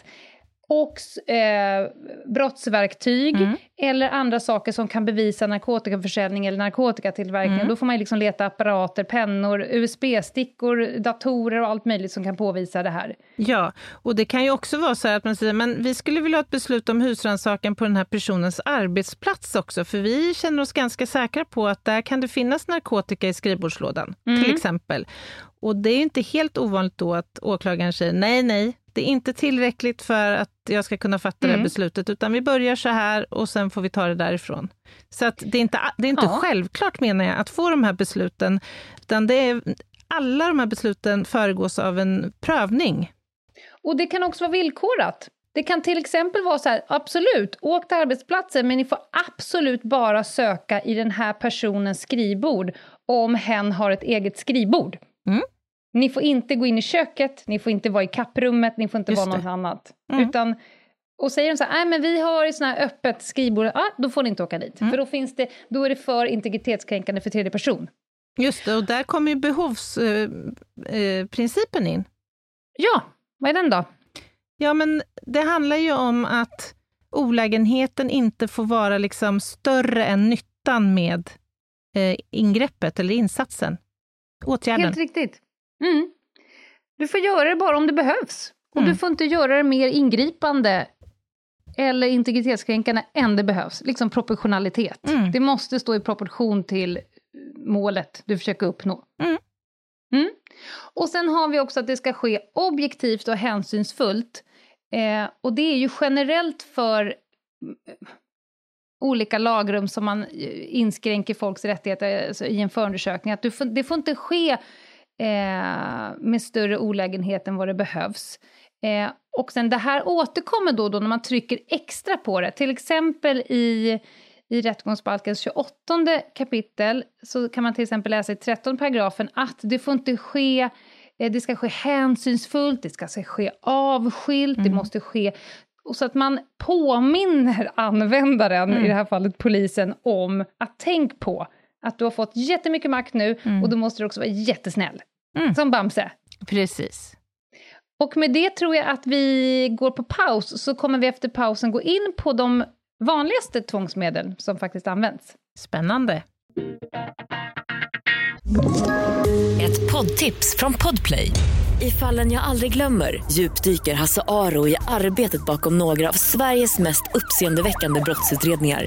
Och eh, brottsverktyg Mm. eller andra saker som kan bevisa narkotikaförsäljning eller narkotikatillverkning. Mm. Då får man liksom leta apparater, pennor, USB-stickor, datorer och allt möjligt som kan påvisa det här. Ja, och det kan ju också vara så här att man säger, men vi skulle vilja ha ett beslut om husrannsakan på den här personens arbetsplats också, för vi känner oss ganska säkra på att där kan det finnas narkotika i skrivbordslådan, Mm. till exempel. Och det är inte helt ovanligt då att åklagaren säger nej, nej, det är inte tillräckligt för att jag ska kunna fatta det Mm. här beslutet, utan vi börjar så här och sen får vi ta det därifrån. Så att det är inte, det är inte Ja. självklart, menar jag, att få de här besluten, utan det är alla de här besluten föregås av en prövning. Och det kan också vara villkorat. Det kan till exempel vara så här, absolut, åk till arbetsplatsen, men ni får absolut bara söka i den här personens skrivbord om hen har ett eget skrivbord. Mm. Ni får inte gå in i köket, ni får inte vara i kapprummet, ni får inte Just vara det. något annat. Mm. Utan, och säger de så här, nej men vi har sånt här öppet skrivbord, ah, då får ni inte åka dit. Mm. För då, finns det, då är det för integritetskränkande för tredje person. Just det, och där kommer ju behovsprincipen eh, eh, in. Ja, vad är den då? Ja, men det handlar ju om att olägenheten inte får vara liksom större än nyttan med eh, ingreppet eller insatsen, åtgärden. Helt riktigt. Mm. Du får göra det bara om det behövs. Och Mm. du får inte göra det mer ingripande eller integritetskränkande än det behövs. Liksom proportionalitet. Mm. Det måste stå i proportion till målet du försöker uppnå. Mm. Mm. Och sen har vi också att det ska ske objektivt och hänsynsfullt. Eh, och det är ju generellt för mm, olika lagrum som man eh, inskränker folks rättigheter alltså, i en förundersökning. Att får, det får inte ske eh, med större olägenhet än vad det behövs. Eh, och sen det här återkommer då, då när man trycker extra på det. Till exempel i, i rättegångsbalkens 28 kapitel så kan man till exempel läsa i 13 paragrafen att det får inte ske eh, det ska ske hänsynsfullt, det ska ske avskilt, det Mm. måste ske och så att man påminner användaren, Mm. i det här fallet polisen, om att tänk på att du har fått jättemycket makt nu Mm. och då måste du också vara jättesnäll. Mm. Som Bamse. Precis. Och med det tror jag att vi går på paus, så kommer vi efter pausen gå in på de vanligaste tvångsmedel som faktiskt används. Spännande. Ett poddtips från Podplay. I fallen jag aldrig glömmer djupdyker Hasse Aro i arbetet bakom några av Sveriges mest uppseendeväckande brottsutredningar.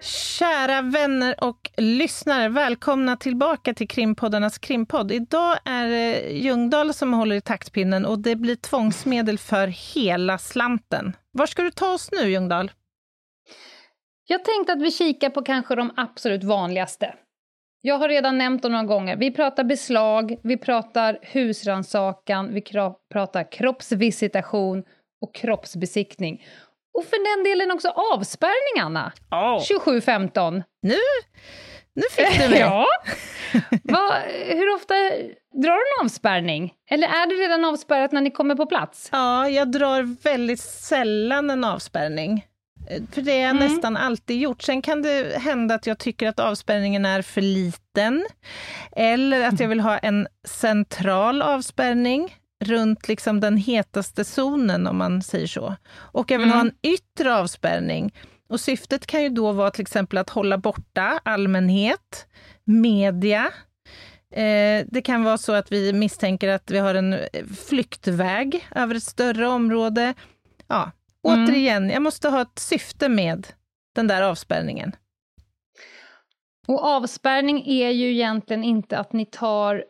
Kära vänner och lyssnare, välkomna tillbaka till krimpoddarnas krimpodd. Idag är det Ljungdahl som håller i taktpinnen och det blir tvångsmedel för hela slanten. Var ska du ta oss nu, Ljungdahl? Jag tänkte att vi kikar på kanske de absolut vanligaste. Jag har redan nämnt dem några gånger. Vi pratar beslag, vi pratar husrannsakan, vi pratar kroppsvisitation och kroppsbesiktning. Och för den delen också avspärrning, Anna. Oh. 2715. Nu, nu fick du mig. Ja. Vad- hur ofta drar du en avspärrning? Eller är det redan avspärrat när ni kommer på plats? Ja, jag drar väldigt sällan en avspärrning. Eh, För det har jag Mm. nästan alltid gjort. Sen kan det hända att jag tycker att avspärrningen är för liten. Eller att jag vill ha en central avspärrning runt liksom den hetaste zonen, om man säger så. Och jag vill ha Mm. en yttre avspärrning. Och syftet kan ju då vara till exempel att hålla borta allmänhet, media, Eh, det kan vara så att vi misstänker att vi har en eh, flyktväg över ett större område. Ja, Mm. återigen, jag måste ha ett syfte med den där avspärrningen. Och avspärrning är ju egentligen inte att ni tar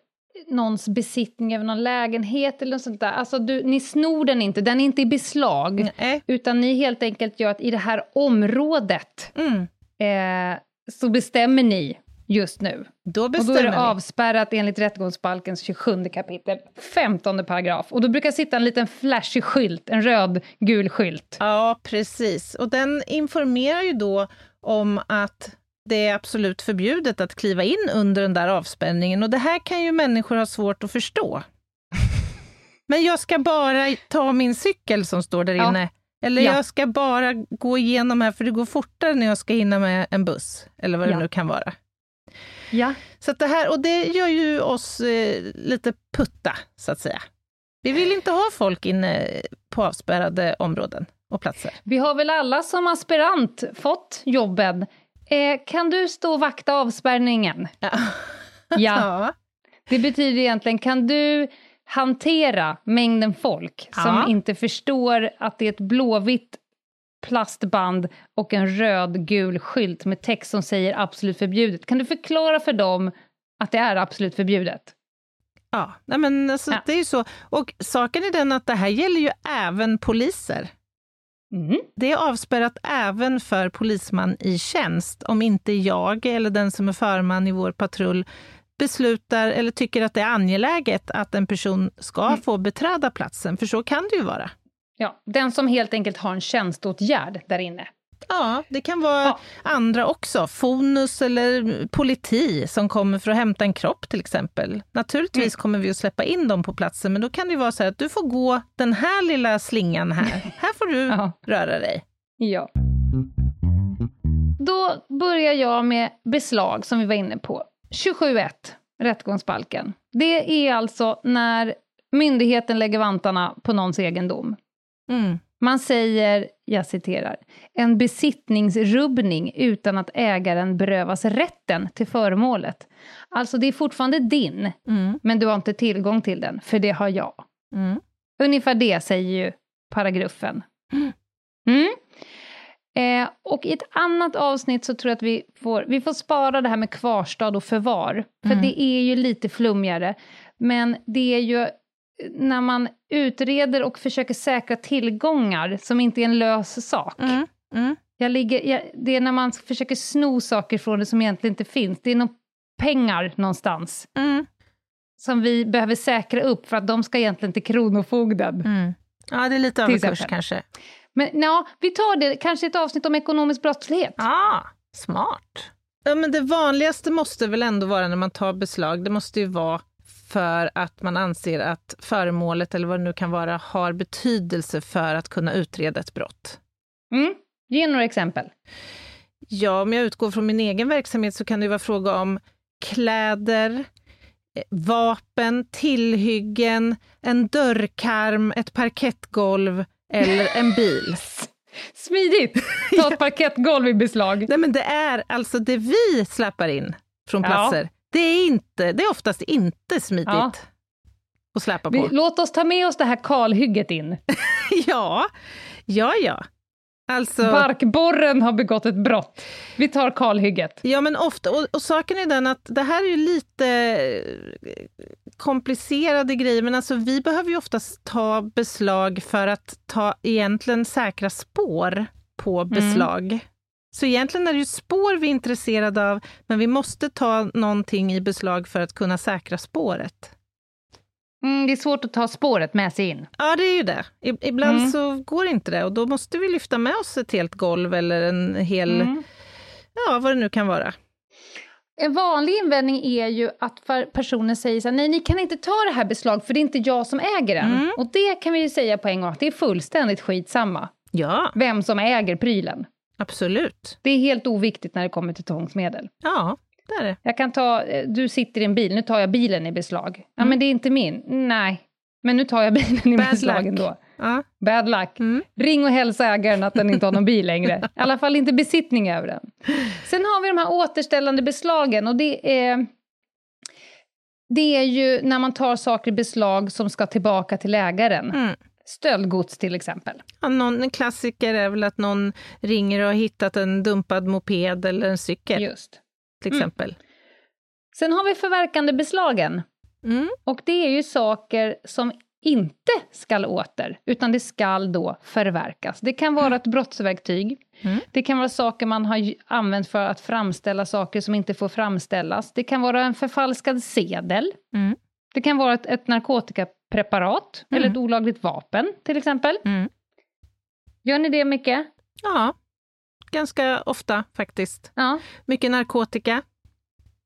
någons besittning över någon lägenhet eller något sånt där. Alltså du, ni snor den inte, den är inte i beslag. Nej. Utan ni helt enkelt gör att i det här området Mm, eh, så bestämmer ni just nu. då Och då bestämmer är det vi. avspärrat enligt rättegångsbalkens 27 kapitel, 15 paragraf. Och då brukar sitta en liten flashig skylt, en röd-gul skylt. Ja, precis. Och den informerar ju då om att det är absolut förbjudet att kliva in under den där avspänningen. Och det här kan ju människor ha svårt att förstå. Men jag ska bara ta min cykel som står där Ja. inne. Eller Ja. jag ska bara gå igenom här, för det går fortare när jag ska hinna med en buss. Eller vad det Ja. nu kan vara. Ja. Så det här, och det gör ju oss eh, lite putta, så att säga. Vi vill inte ha folk inne på avspärrade områden och platser. Vi har väl alla som aspirant fått jobben. Eh, kan du stå och vakta avspärrningen? Ja. Ja. Det betyder egentligen, kan du hantera mängden folk som Ja. inte förstår att det är ett blåvitt plastband och en röd-gul skylt med text som säger absolut förbjudet. Kan du förklara för dem att det är absolut förbjudet? Ja, nej men alltså, Ja. det är ju så. Och saken är den att det här gäller ju även poliser. Mm. Det är avspärrat även för polisman i tjänst, om inte jag eller den som är förman i vår patrull beslutar eller tycker att det är angeläget att en person ska Mm. få beträda platsen, för så kan det ju vara. Ja, den som helt enkelt har en tjänsteåtgärd där inne. Ja, det kan vara Ja. andra också. Fonus eller politi som kommer för att hämta en kropp till exempel. Naturligtvis Mm. kommer vi att släppa in dem på platsen, men då kan det vara så här att du får gå den här lilla slingan här. här får du Ja. röra dig. Ja. Då börjar jag med beslag, som vi var inne på. 27.1, rättegångsbalken. Det är alltså när myndigheten lägger vantarna på någons egendom. Mm. Man säger, jag citerar, en besittningsrubbning utan att ägaren berövas rätten till föremålet. Alltså det är fortfarande din, Mm. men du har inte tillgång till den, för det har jag. Mm. Ungefär det säger ju paragrafen. Mm. Mm. Eh, och i ett annat avsnitt så tror jag att vi får, vi får spara det här med kvarstad och förvar, för Mm. det är ju lite flummigare. Men det är ju när man utreder och försöker säkra tillgångar som inte är en lös sak. Mm. Mm. Jag ligger, jag, det är när man försöker sno saker från det som egentligen inte finns. Det är nog pengar någonstans Mm. som vi behöver säkra upp för att de ska egentligen till Kronofogden. Mm. Ja, det är lite överkurs kanske. Men ja, vi tar det, kanske ett avsnitt om ekonomisk brottslighet. Ah, smart. Ja, men det vanligaste måste väl ändå vara när man tar beslag, det måste ju vara för att man anser att föremålet, eller vad det nu kan vara, har betydelse för att kunna utreda ett brott. Mm. Ge några exempel. Ja, om jag utgår från min egen verksamhet så kan det vara fråga om kläder, eh, vapen, tillhyggen, en dörrkarm, ett parkettgolv eller en bil. Smidigt! Ta ett parkettgolv i beslag. Nej, men det är alltså det vi släpar in från platser. Det, är inte, det är oftast inte smidigt Ja. att släpa på. låt oss ta med oss det här kalhygget in. ja, ja, ja. Alltså, Barkborren har begått ett brott. Vi tar kalhygget. ja, men ofta, och, och saken är den att det här är ju lite eh, komplicerade grejer, men alltså vi behöver ju oftast ta beslag för att ta egentligen säkra spår på beslag. Så egentligen är det ju spår vi är intresserade av, men vi måste ta någonting i beslag för att kunna säkra spåret. Mm, det är svårt att ta spåret med sig in. Ja, det är ju det. Ibland Mm. så går inte det och då måste vi lyfta med oss ett helt golv eller en hel, Mm. ja vad det nu kan vara. En vanlig invändning är ju att för personen säger så här, nej ni kan inte ta det här beslag för det är inte jag som äger den. Mm. Och det kan vi ju säga på en gång att det är fullständigt skitsamma Ja, vem som äger prylen. Absolut. Det är helt oviktigt när det kommer till tvångsmedel. Ja, det är det. Jag kan ta, eh, du sitter i en bil, nu tar jag bilen i beslag. Ja Mm. men det är inte min. Nej, men nu tar jag bilen i Bad beslag luck. ändå. Ja. Bad luck. Mm. Ring och hälsa ägaren att den inte har någon bil längre. I alla fall inte besittning över den. Sen har vi de här återställande beslagen och det är... Det är ju när man tar saker i beslag som ska tillbaka till ägaren. Mm. Stöldgods till exempel. Ja, någon, en klassiker är väl att någon ringer och har hittat en dumpad moped eller en cykel Just. till Mm. exempel. Sen har vi förverkande beslagen. Mm. Och det är ju saker som inte skall åter, utan det skall då förverkas. Det kan vara ett brottsverktyg. Mm. Det kan vara saker man har använt för att framställa saker som inte får framställas. Det kan vara en förfalskad sedel. Mm. Det kan vara ett, ett narkotikapreparat, Mm. eller ett olagligt vapen till exempel. Mm. Gör ni det mycket? Ja, ganska ofta faktiskt. Ja, Mycket narkotika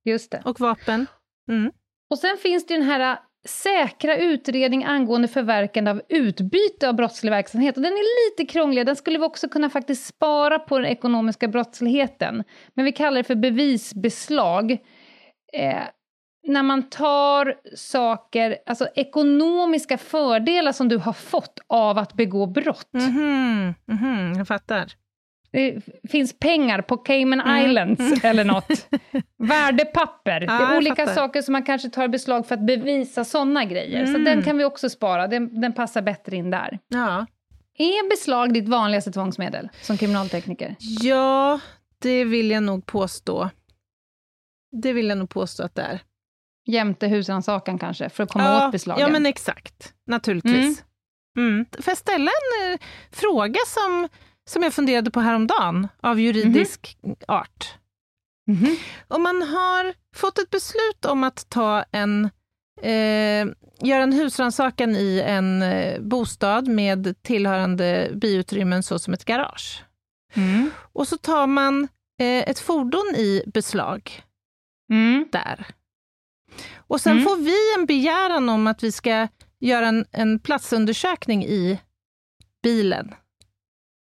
just det. och vapen. Mm. Och sen finns det ju den här äh, säkra utredning angående förverkande av utbyte av brottslig verksamhet. Och den är lite krånglig, den skulle vi också kunna faktiskt spara på den ekonomiska brottsligheten. Men vi kallar det för bevisbeslag. Eh, när man tar saker, alltså ekonomiska fördelar som du har fått av att begå brott. Mhm, mhm, jag fattar. Det finns pengar på Cayman Mm. Islands eller något. Värdepapper. Ja, det är olika fattar. saker som man kanske tar i beslag för att bevisa sådana grejer. Så Mm. den kan vi också spara, den, den passar bättre in där. Ja. Är beslag ditt vanligaste tvångsmedel som kriminaltekniker? Ja, det vill jag nog påstå. Det vill jag nog påstå att det är. Jämte husrannsakan kanske, för att komma ja, åt beslagen? Ja, men exakt. Naturligtvis. Mm. Mm. Får jag ställa en eh, fråga som, som jag funderade på häromdagen, av juridisk mm. art? Mhm. Om man har fått ett beslut om att ta en, eh, göra en husrannsakan i en eh, bostad med tillhörande biutrymmen såsom ett garage. Mm. Och så tar man eh, ett fordon i beslag Mm. där. Och sen Mm. får vi en begäran om att vi ska göra en, en platsundersökning i bilen.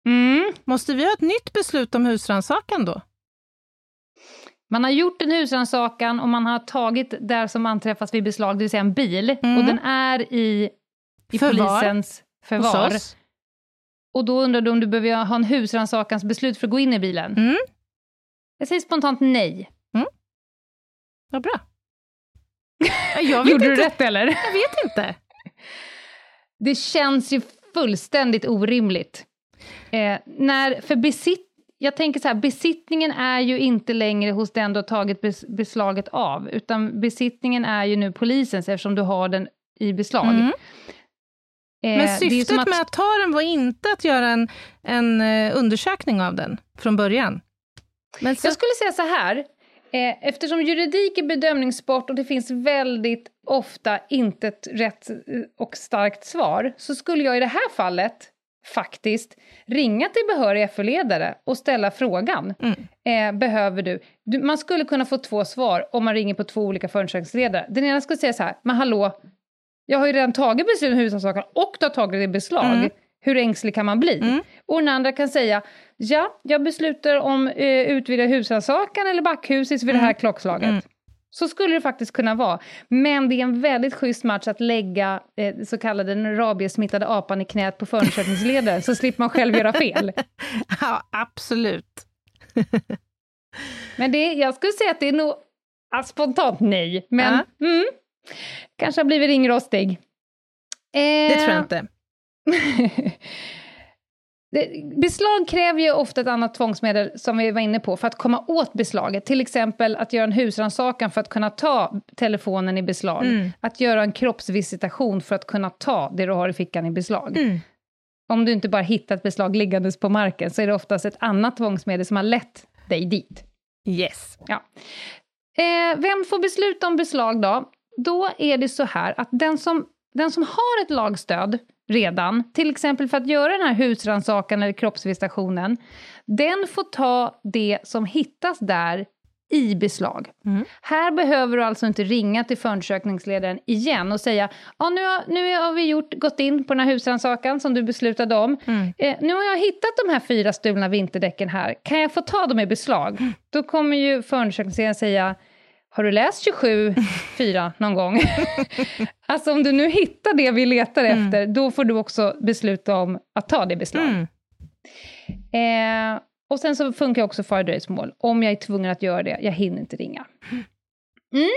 Mm. Måste vi ha ett nytt beslut om husrannsakan då? Man har gjort en husrannsakan och man har tagit där som anträffas vid beslag, det vill säga en bil, Mm. och den är i, i Förvar. polisens förvar. Och då undrar du om du behöver ha en husrannsakans beslut för att gå in i bilen? Mm. Jag säger spontant nej. Vad bra. Ja, vet, Gjorde inte, du rätt eller? jag vet inte. Det känns ju fullständigt orimligt. Eh, när, för besitt, jag tänker så här, besittningen är ju inte längre hos den du har tagit bes, beslaget av, utan besittningen är ju nu polisens eftersom du har den i beslag. Mm. Eh, Men syftet att- med att ta den var inte att göra en, en eh, undersökning av den från början. Men så, Jag skulle säga så här, eftersom juridik är bedömningssport och det finns väldigt ofta inte ett rätt eh, och starkt svar, så skulle jag i det här fallet faktiskt ringa till behörig FÖ-ledare och ställa frågan. Mm. Eh, behöver du? du? Man skulle kunna få två svar om man ringer på två olika förundersökningsledare. Den ena skulle säga så här, men hallå, jag har ju redan tagit beslut om husrannsakan och du har tagit det i beslag. Mm. Hur ängslig kan man bli? Mm. Och den andra kan säga, ja, jag beslutar om eh, utvidgad husrannsakan eller backhus vid det här klockslaget. Mm. Så skulle det faktiskt kunna vara. Men det är en väldigt schysst match att lägga eh, så kallade den rabiessmittade apan i knät på förundersökningsledaren, så slipper man själv göra fel. ja, absolut. Men det, jag skulle säga att det är nog ah, spontant nej, men mm, kanske har blivit ringrostig. Eh, Det tror jag inte. Beslag kräver ju ofta ett annat tvångsmedel, som vi var inne på, för att komma åt beslaget. Till exempel att göra en husrannsakan för att kunna ta telefonen i beslag. Mm. Att göra en kroppsvisitation för att kunna ta det du har i fickan i beslag. Mm. Om du inte bara hittar ett beslag liggandes på marken, så är det oftast ett annat tvångsmedel som har lett dig dit. Yes. Eh, vem får besluta om beslag då? Då är det så här att den som, den som har ett lagstöd redan, till exempel för att göra den här husrannsakan eller kroppsvisitationen, den får ta det som hittas där i beslag. Mm. Här behöver du alltså inte ringa till förundersökningsledaren igen och säga ja, nu, har, nu har vi gjort, gått in på den här husrannsakan som du beslutade om. Mm. Eh, nu har jag hittat de här fyra stulna vinterdäcken här, kan jag få ta dem i beslag? Då kommer ju förundersökningsledaren säga har du läst 27, 4 någon gång? alltså om du nu hittar det vi letar Mm. efter, då får du också besluta om att ta det beslag. Mm. Eh, och sen så funkar också fara dröjsmål. Om jag är tvungen att göra det, jag hinner inte ringa. Mm.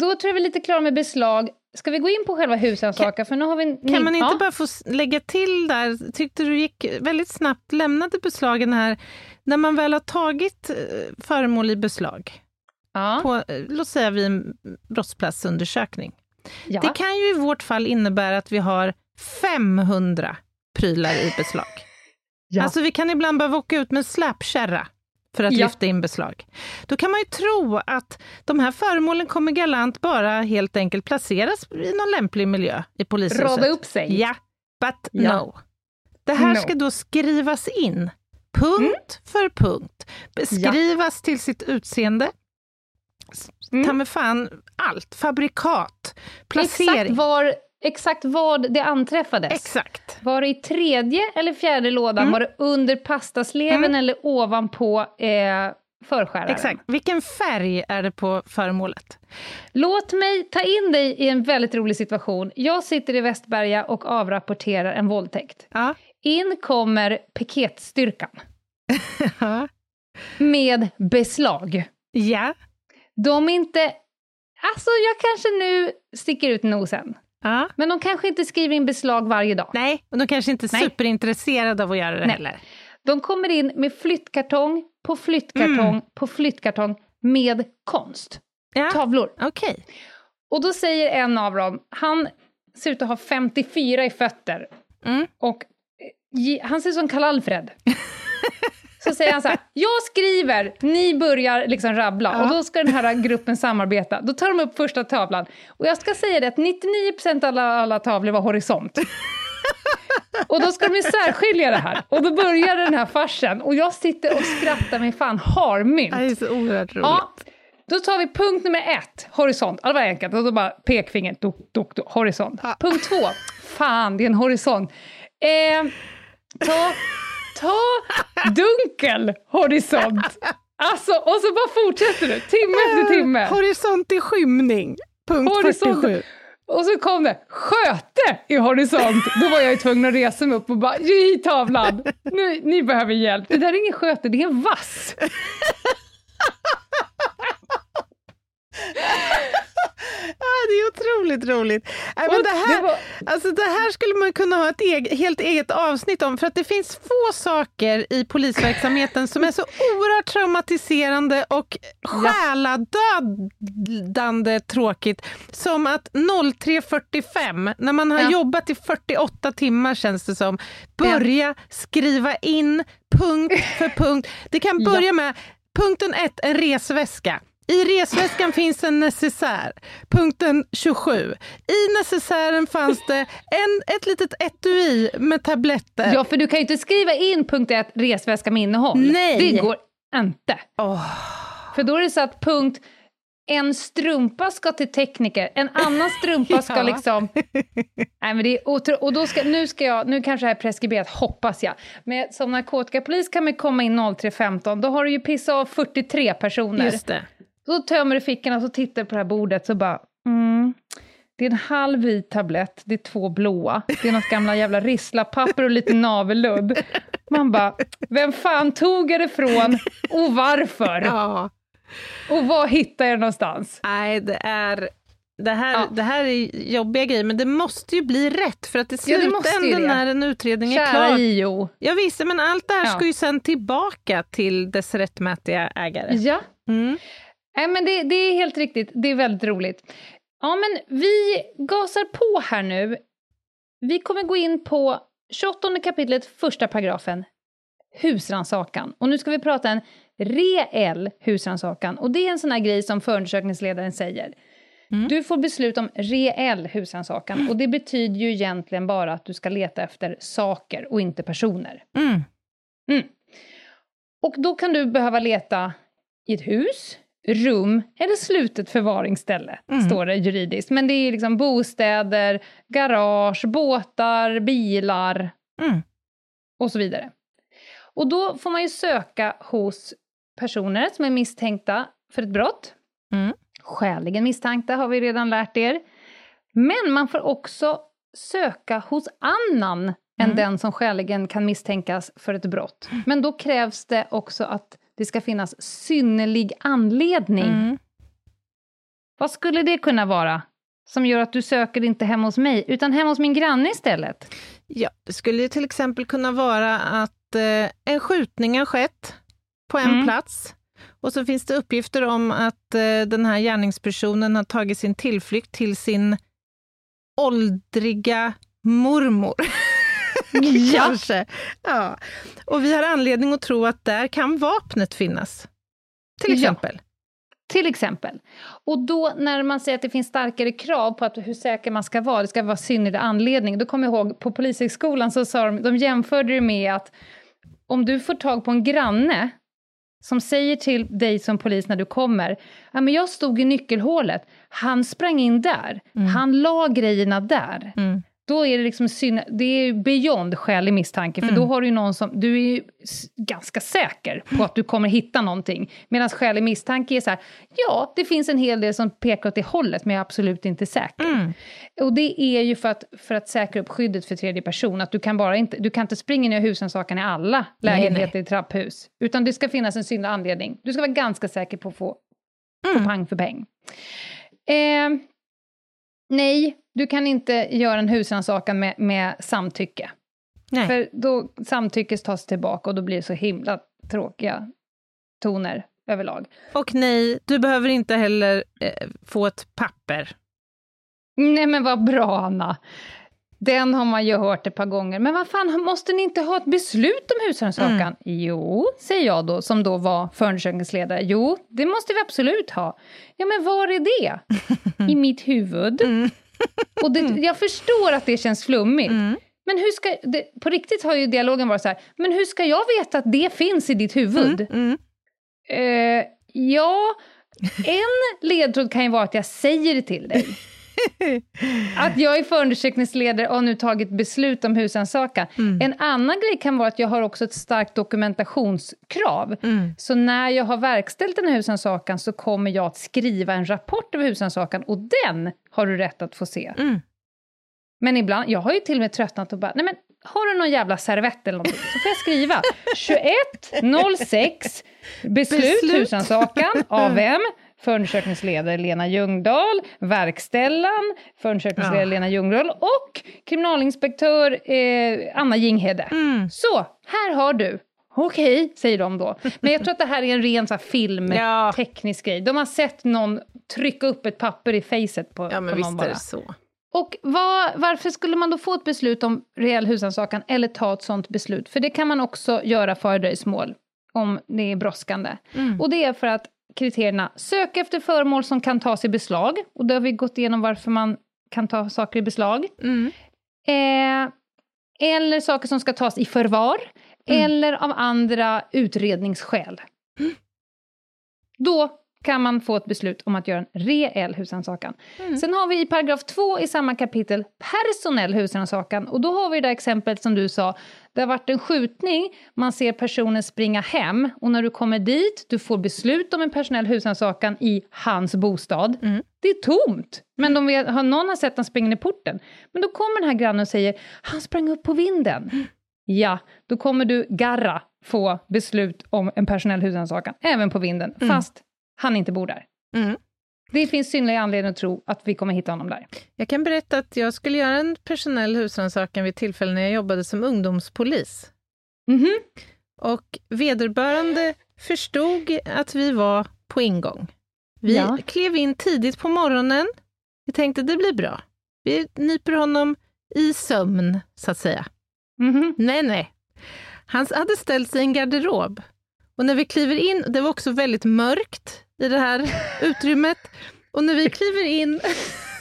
Då tror jag vi är lite klara med beslag. Ska vi gå in på själva husrannsakan? Vi en- Kan man inte ja. bara få lägga till där, tyckte du gick väldigt snabbt, lämnade beslagen här, när man väl har tagit eh, föremål i beslag, Ja. på, eh, låt säga vid en brottsplatsundersökning. ja. Det kan ju i vårt fall innebära att vi har 500 prylar i beslag. Ja. Alltså vi kan ibland behöva åka ut med en släpkärra för att Ja. lyfta in beslag. Då kan man ju tro att de här föremålen kommer galant bara helt enkelt placeras i någon lämplig miljö i polishuset. Rada upp sig. Ja, but Ja. no. Det här No. ska då skrivas in, punkt för punkt. Beskrivas till sitt utseende. Mm. Ta med fan allt. Fabrikat, Exakt placering. var, exakt var det anträffades. Exakt. Var det i tredje eller fjärde lådan? Mm. Var det under pastasleven Mm. eller ovanpå eh, förskäraren? Exakt. Vilken färg är det på föremålet? Låt mig ta in dig i en väldigt rolig situation. Jag sitter i Västberga och avrapporterar en våldtäkt. Ja. In kommer piketstyrkan med beslag. Ja. De är inte... Alltså, jag kanske nu sticker ut nosen. Ja. Men de kanske inte skriver in beslag varje dag. Nej, och de kanske inte är Nej. superintresserade av att göra det Nej. heller. De kommer in med flyttkartong på flyttkartong Mm. på flyttkartong med konst. Ja. Tavlor. Okej. Och då säger en av dem, han ser ut att ha 54 i fötter. Mm. Och eh, han ser ut som Karl-Alfred. Så säger han så här, jag skriver, ni börjar liksom rabbla Ja. och då ska den här gruppen samarbeta. Då tar de upp första tavlan. Och jag ska säga det att 99% av alla, alla tavlor var horisont. och då ska de ju särskilja det här. Och då börjar den här farsen och jag sitter och skrattar mig fan harmynt. Det är så oerhört roligt. Ja, då tar vi punkt nummer ett, horisont. Ja, det var enkelt. Och då bara pekfingret, dok, dok, dok, horisont. Ja. Punkt två, fan, det är en horisont. Eh, ta, ta dunkel horisont. Alltså, och så bara fortsätter du, timme efter timme. Horisont i skymning. Punkt Horisont. 47. Och så kom det, sköte i horisont. Då var jag ju tvungen att resa mig upp och bara, ge hit tavlan. Nu, ni behöver hjälp. Det där är ingen sköte, det är en vass. Ah, det är otroligt roligt. Nej, men det, här, alltså, det här skulle man kunna ha ett eget, helt eget avsnitt om, för att det finns få saker i polisverksamheten som är så oerhört traumatiserande och själadödande tråkigt som att 03.45, när man har Ja. jobbat i 48 timmar känns det som, börja skriva in punkt för punkt. Det kan Ja. börja med punkten 1, en resväska. I resväskan finns en necessär. Punkten 27. I necessären fanns det en, ett litet etui med tabletter. Ja, för du kan ju inte skriva in punkt ett, resväska med innehåll. Nej. Det går inte. Åh. För då är det så att punkt en strumpa ska till tekniker, en annan strumpa ska Ja. liksom... Nej, men det är otro... Och då ska, nu, ska jag, nu kanske det här är preskriberat, hoppas jag. Men som narkotikapolis kan man komma in 03.15, då har du ju pissat av 43 personer. Just det. Så tömmer du fickorna och så tittar du på det här bordet så bara... Mm, det är en halv vit tablett, det är två blåa, det är något gamla jävla risslapapper och lite navelludd. Man bara, vem fan tog jag det ifrån och varför? Ja. Och var hittar jag det någonstans? Nej, det är... Det här, Ja. det här är jobbiga grejer, men det måste ju bli rätt för att i Ja, slutändan det. när en utredning är Kära klar... JO. Ja, visst, men allt det här Ja. ska ju sen tillbaka till dess rättmätiga ägare. Ja, Mm. Nej, men det, det är helt riktigt. Det är väldigt roligt. Ja, men vi gasar på här nu. Vi kommer gå in på 28 kapitlet, första paragrafen, husransakan. Och nu ska vi prata en reell husransakan. Och det är en sån här grej som förundersökningsledaren säger. Mm. Du får beslut om reell husransakan. Och det betyder ju egentligen bara att du ska leta efter saker och inte personer. Mm. Och då kan du behöva leta i ett hus, rum eller slutet förvaringsställe, Mm. står det juridiskt. Men det är liksom bostäder, garage, båtar, bilar Mm. och så vidare. Och då får man ju söka hos personer som är misstänkta för ett brott. Mm. Skäligen misstänkta har vi redan lärt er. Men man får också söka hos annan än Mm. den som skäligen kan misstänkas för ett brott. Men då krävs det också att det ska finnas synnerlig anledning. Mm. Vad skulle det kunna vara? Som gör att du söker inte hemma hos mig, utan hemma hos min granne istället? Ja, det skulle ju till exempel kunna vara att eh, en skjutning har skett på en Mm. plats och så finns det uppgifter om att eh, den här gärningspersonen har tagit sin tillflykt till sin åldriga mormor. Kanske. Ja. Och vi har anledning att tro att där kan vapnet finnas. Till Ja. exempel. Till exempel. Och då när man säger att det finns starkare krav på att hur säker man ska vara, det ska vara synnerlig anledning, då kommer jag ihåg på Polishögskolan så sa de, de jämförde det med att om du får tag på en granne som säger till dig som polis när du kommer, ja men jag stod i nyckelhålet, han sprang in där, Mm. han la grejerna där. Mm. Då är det liksom syn- det är beyond skälig misstanke, för Mm. då har du ju någon som, du är ju ganska säker på att du kommer hitta någonting. Medan skälig misstanke är så här, ja, det finns en hel del som pekar åt det hållet, men jag är absolut inte säker. Mm. Och det är ju för att, för att säkra upp skyddet för tredje person, att du kan bara inte, du kan inte springa ner husrannsakan i alla Nej, lägenheter i trapphus, utan det ska finnas en synlig anledning. Du ska vara ganska säker på att få, få Mm. pang för peng. Eh, nej, du kan inte göra en husrannsakan med, med samtycke. Nej. För då samtyckes tas tillbaka och då blir det så himla tråkiga toner överlag. Och nej, du behöver inte heller eh, få ett papper. Nej men vad bra Anna! Den har man ju hört ett par gånger. Men vad fan, måste ni inte ha ett beslut om husrannsakan? Mm. Jo, säger jag då, som då var förundersökningsledare. Jo, det måste vi absolut ha. Ja, men var är det? I mitt huvud. Mm. Och det, jag förstår att det känns flummigt. Mm. Men hur ska, det, på riktigt har ju dialogen varit så här, men hur ska jag veta att det finns i ditt huvud? Mm. Eh, ja, en ledtråd kan ju vara att jag säger det till dig. Att jag är förundersökningsledare och har nu tagit beslut om husrannsakan. Mm. En annan grej kan vara att jag har också ett starkt dokumentationskrav. Mm. Så när jag har verkställt den här husrannsakan så kommer jag att skriva en rapport över husrannsakan och den har du rätt att få se. Mm. Men ibland, jag har ju till och med tröttnat och bara, nej men har du någon jävla servett eller någonting så får jag skriva 21.06 beslut, Beslut. husrannsakan av vem? Förundersökningsledare Lena Ljungdahl, verkställan, förundersökningsledare Ja. Lena Ljungdahl och kriminalinspektör eh, Anna Jinghede. Mm. Så, här har du. Okej, säger de då. Men jag tror att det här är en ren så här, Ja. filmteknisk grej. De har sett någon trycka upp ett papper i facet på, Ja, men på visst någon är bara. det så. Och vad, varför skulle man då få ett beslut om reell husrannsakan eller ta ett sånt beslut? För det kan man också göra för dröjsmål om det är brådskande. Mm. Och det är för att kriterierna sök efter föremål som kan tas i beslag. Och då har vi gått igenom varför man kan ta saker i beslag. Mm. Eh, eller saker som ska tas i förvar. Mm. Eller av andra utredningsskäl. Då kan man få ett beslut om att göra en reell husrannsakan. Mm. Sen har vi i paragraf 2 i samma kapitel personell husrannsakan. Och då har vi det där exemplet som du sa. Det har varit en skjutning, man ser personen springa hem och när du kommer dit, du får beslut om en personell husrannsakan i hans bostad. Mm. Det är tomt, men de vet, har någon har sett han springa i porten. Men då kommer den här grannen och säger, han sprang upp på vinden. Ja, då kommer du, Garra, få beslut om en personell husrannsakan, även på vinden, Mm. fast han inte bor där. Mm. Det finns synnerlig anledning att tro att vi kommer hitta honom där. Jag kan berätta att jag skulle göra en personell husrannsakan vid tillfälle när jag jobbade som ungdomspolis. Mhm. Och vederbörande förstod att vi var på ingång. Vi Ja. klev in tidigt på morgonen. Vi tänkte det blir bra. Vi nyper honom i sömn, så att säga. Mhm. Nej, nej. Han hade ställt sig i en garderob. Och när vi kliver in, det var också väldigt mörkt i det här utrymmet. Och när vi kliver in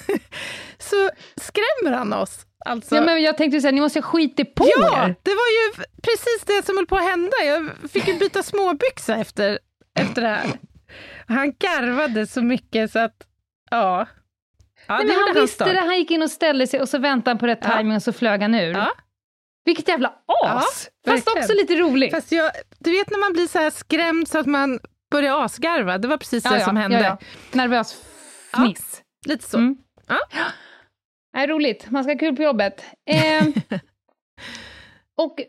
så skrämmer han oss. Alltså, Ja, men jag tänkte säga, ni måste skita på ja, er. det var ju precis det som höll på att hända. Jag fick ju byta småbyxa efter, efter det här. Han garvade så mycket så att, ja. ja Nej, men han visste det, han gick in och ställde sig och så väntade han på rätt Ja. timing och så flög han ur. Ja. Vilket jävla as! Ja, Fast verkligen. också lite roligt. Fast jag, du vet när man blir så här skrämd så att man börjar asgarva, det var precis det som hände. Nervös fniss. Lite så. Mm. Ja. Roligt. Man ska ha kul på jobbet. Eh, och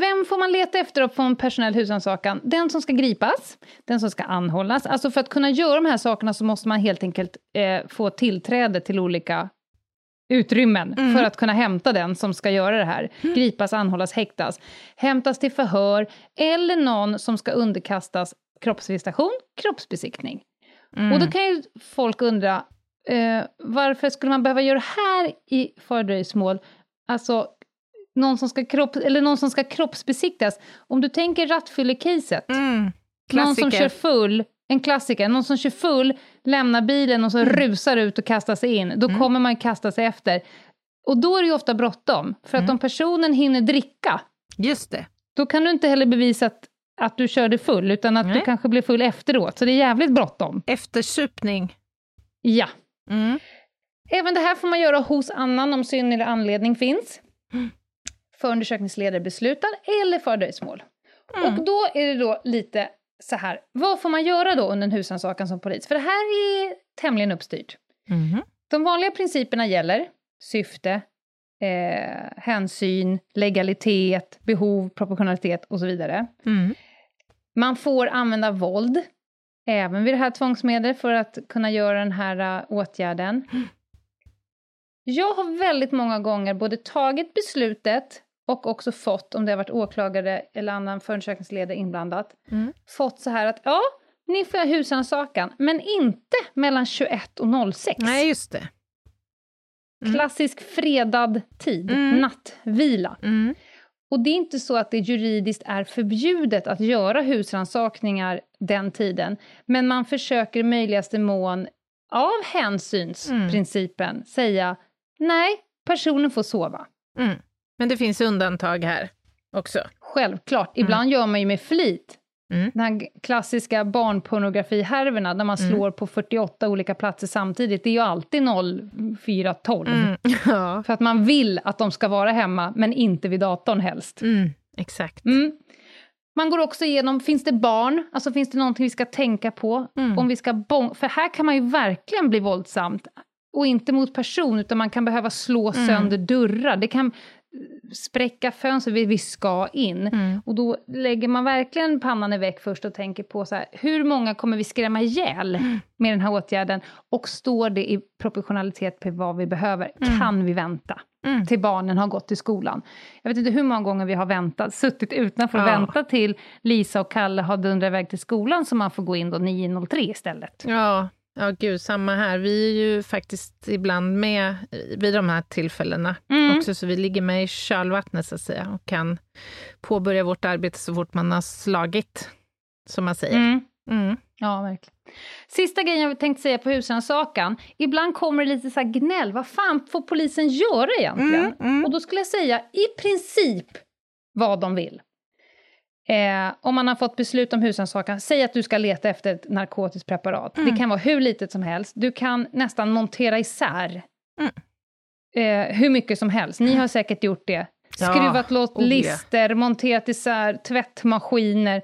vem får man leta efter på en personell husrannsakan? Den som ska gripas, den som ska anhållas. Alltså för att kunna göra de här sakerna så måste man helt enkelt eh, få tillträde till olika utrymmen Mm. för att kunna hämta den som ska göra det här. Gripas, anhållas, häktas. Hämtas till förhör eller någon som ska underkastas kroppsvisitation, kroppsbesiktning. Mm. Och då kan ju folk undra, eh, varför skulle man behöva göra det här i fördröjsmål? Alltså, någon som, ska kropp, eller någon som ska kroppsbesiktas. Om du tänker rattfyllecaset, Mm. någon som kör full, en klassiker, någon som kör full, lämnar bilen och så rusar ut och kastar sig in, då kommer man kasta sig efter. Och då är det ju ofta bråttom, för att om personen hinner dricka, Just det. då kan du inte heller bevisa att, att du körde full, utan att Nej. du kanske blir full efteråt. Så det är jävligt bråttom. Eftersupning. Ja. Mm. Även det här får man göra hos annan om synnerlig anledning finns. Mm. Förundersökningsledare beslutar eller för dröjsmål. Mm. Och då är det då lite så här, vad får man göra då under en husrannsakan som polis? För det här är tämligen uppstyrt. Mhm. De vanliga principerna gäller syfte, eh, hänsyn, legalitet, behov, proportionalitet och så vidare. Mm. Man får använda våld, även vid det här tvångsmedlet, för att kunna göra den här uh, åtgärden. Jag har väldigt många gånger både tagit beslutet och också fått, om det har varit åklagare eller annan förundersökningsledare inblandat, Mm. fått så här att ja, ni får husrannsakan, men inte mellan 21 och 06. Nej, just det. Mm. Klassisk fredad tid, Mm. nattvila. Mm. Och det är inte så att det juridiskt är förbjudet att göra husrannsakningar den tiden, men man försöker i möjligaste mån av hänsynsprincipen säga nej, personen får sova. Mm. Men det finns undantag här också. Självklart, ibland gör man ju med flit. Mm. Den här klassiska barnpornografihärvorna där man Mm. slår på 48 olika platser samtidigt, det är ju alltid 0412. Mm. Ja. För att man vill att de ska vara hemma, men inte vid datorn helst. Mm. Exakt. Mm. Man går också igenom, finns det barn? Alltså finns det någonting vi ska tänka på? Mm. Om vi ska För här kan man ju verkligen bli våldsamt. Och inte mot person, utan man kan behöva slå Mm. sönder dörrar. Det kan spräcka fönster, vi, vi ska in. Mm. Och då lägger man verkligen pannan i väck först och tänker på så här, hur många kommer vi skrämma ihjäl Mm. med den här åtgärden? Och står det i proportionalitet på vad vi behöver? Mm. Kan vi vänta? Mm. till barnen har gått till skolan. Jag vet inte hur många gånger vi har väntat, suttit utanför och Ja. väntat till Lisa och Kalle har dundrat iväg till skolan så man får gå in då 9.03 istället. Ja, ja, gud, samma här. Vi är ju faktiskt ibland med vid de här tillfällena Mm. också, så vi ligger med i kölvattnet så att säga och kan påbörja vårt arbete så fort man har slagit, som man säger. Mm. Mm. Ja, verkligen. Sista grejen jag tänkte säga på husrannsakan. Ibland kommer det lite så gnäll. Vad fan får polisen göra egentligen? Mm, mm. Och då skulle jag säga i princip vad de vill. Eh, om man har fått beslut om husrannsakan, säg att du ska leta efter ett narkotiskt preparat. Mm. Det kan vara hur litet som helst. Du kan nästan montera isär Mm. eh, hur mycket som helst. Ni har säkert gjort det. Skruvat oh ja. lister, monterat isär tvättmaskiner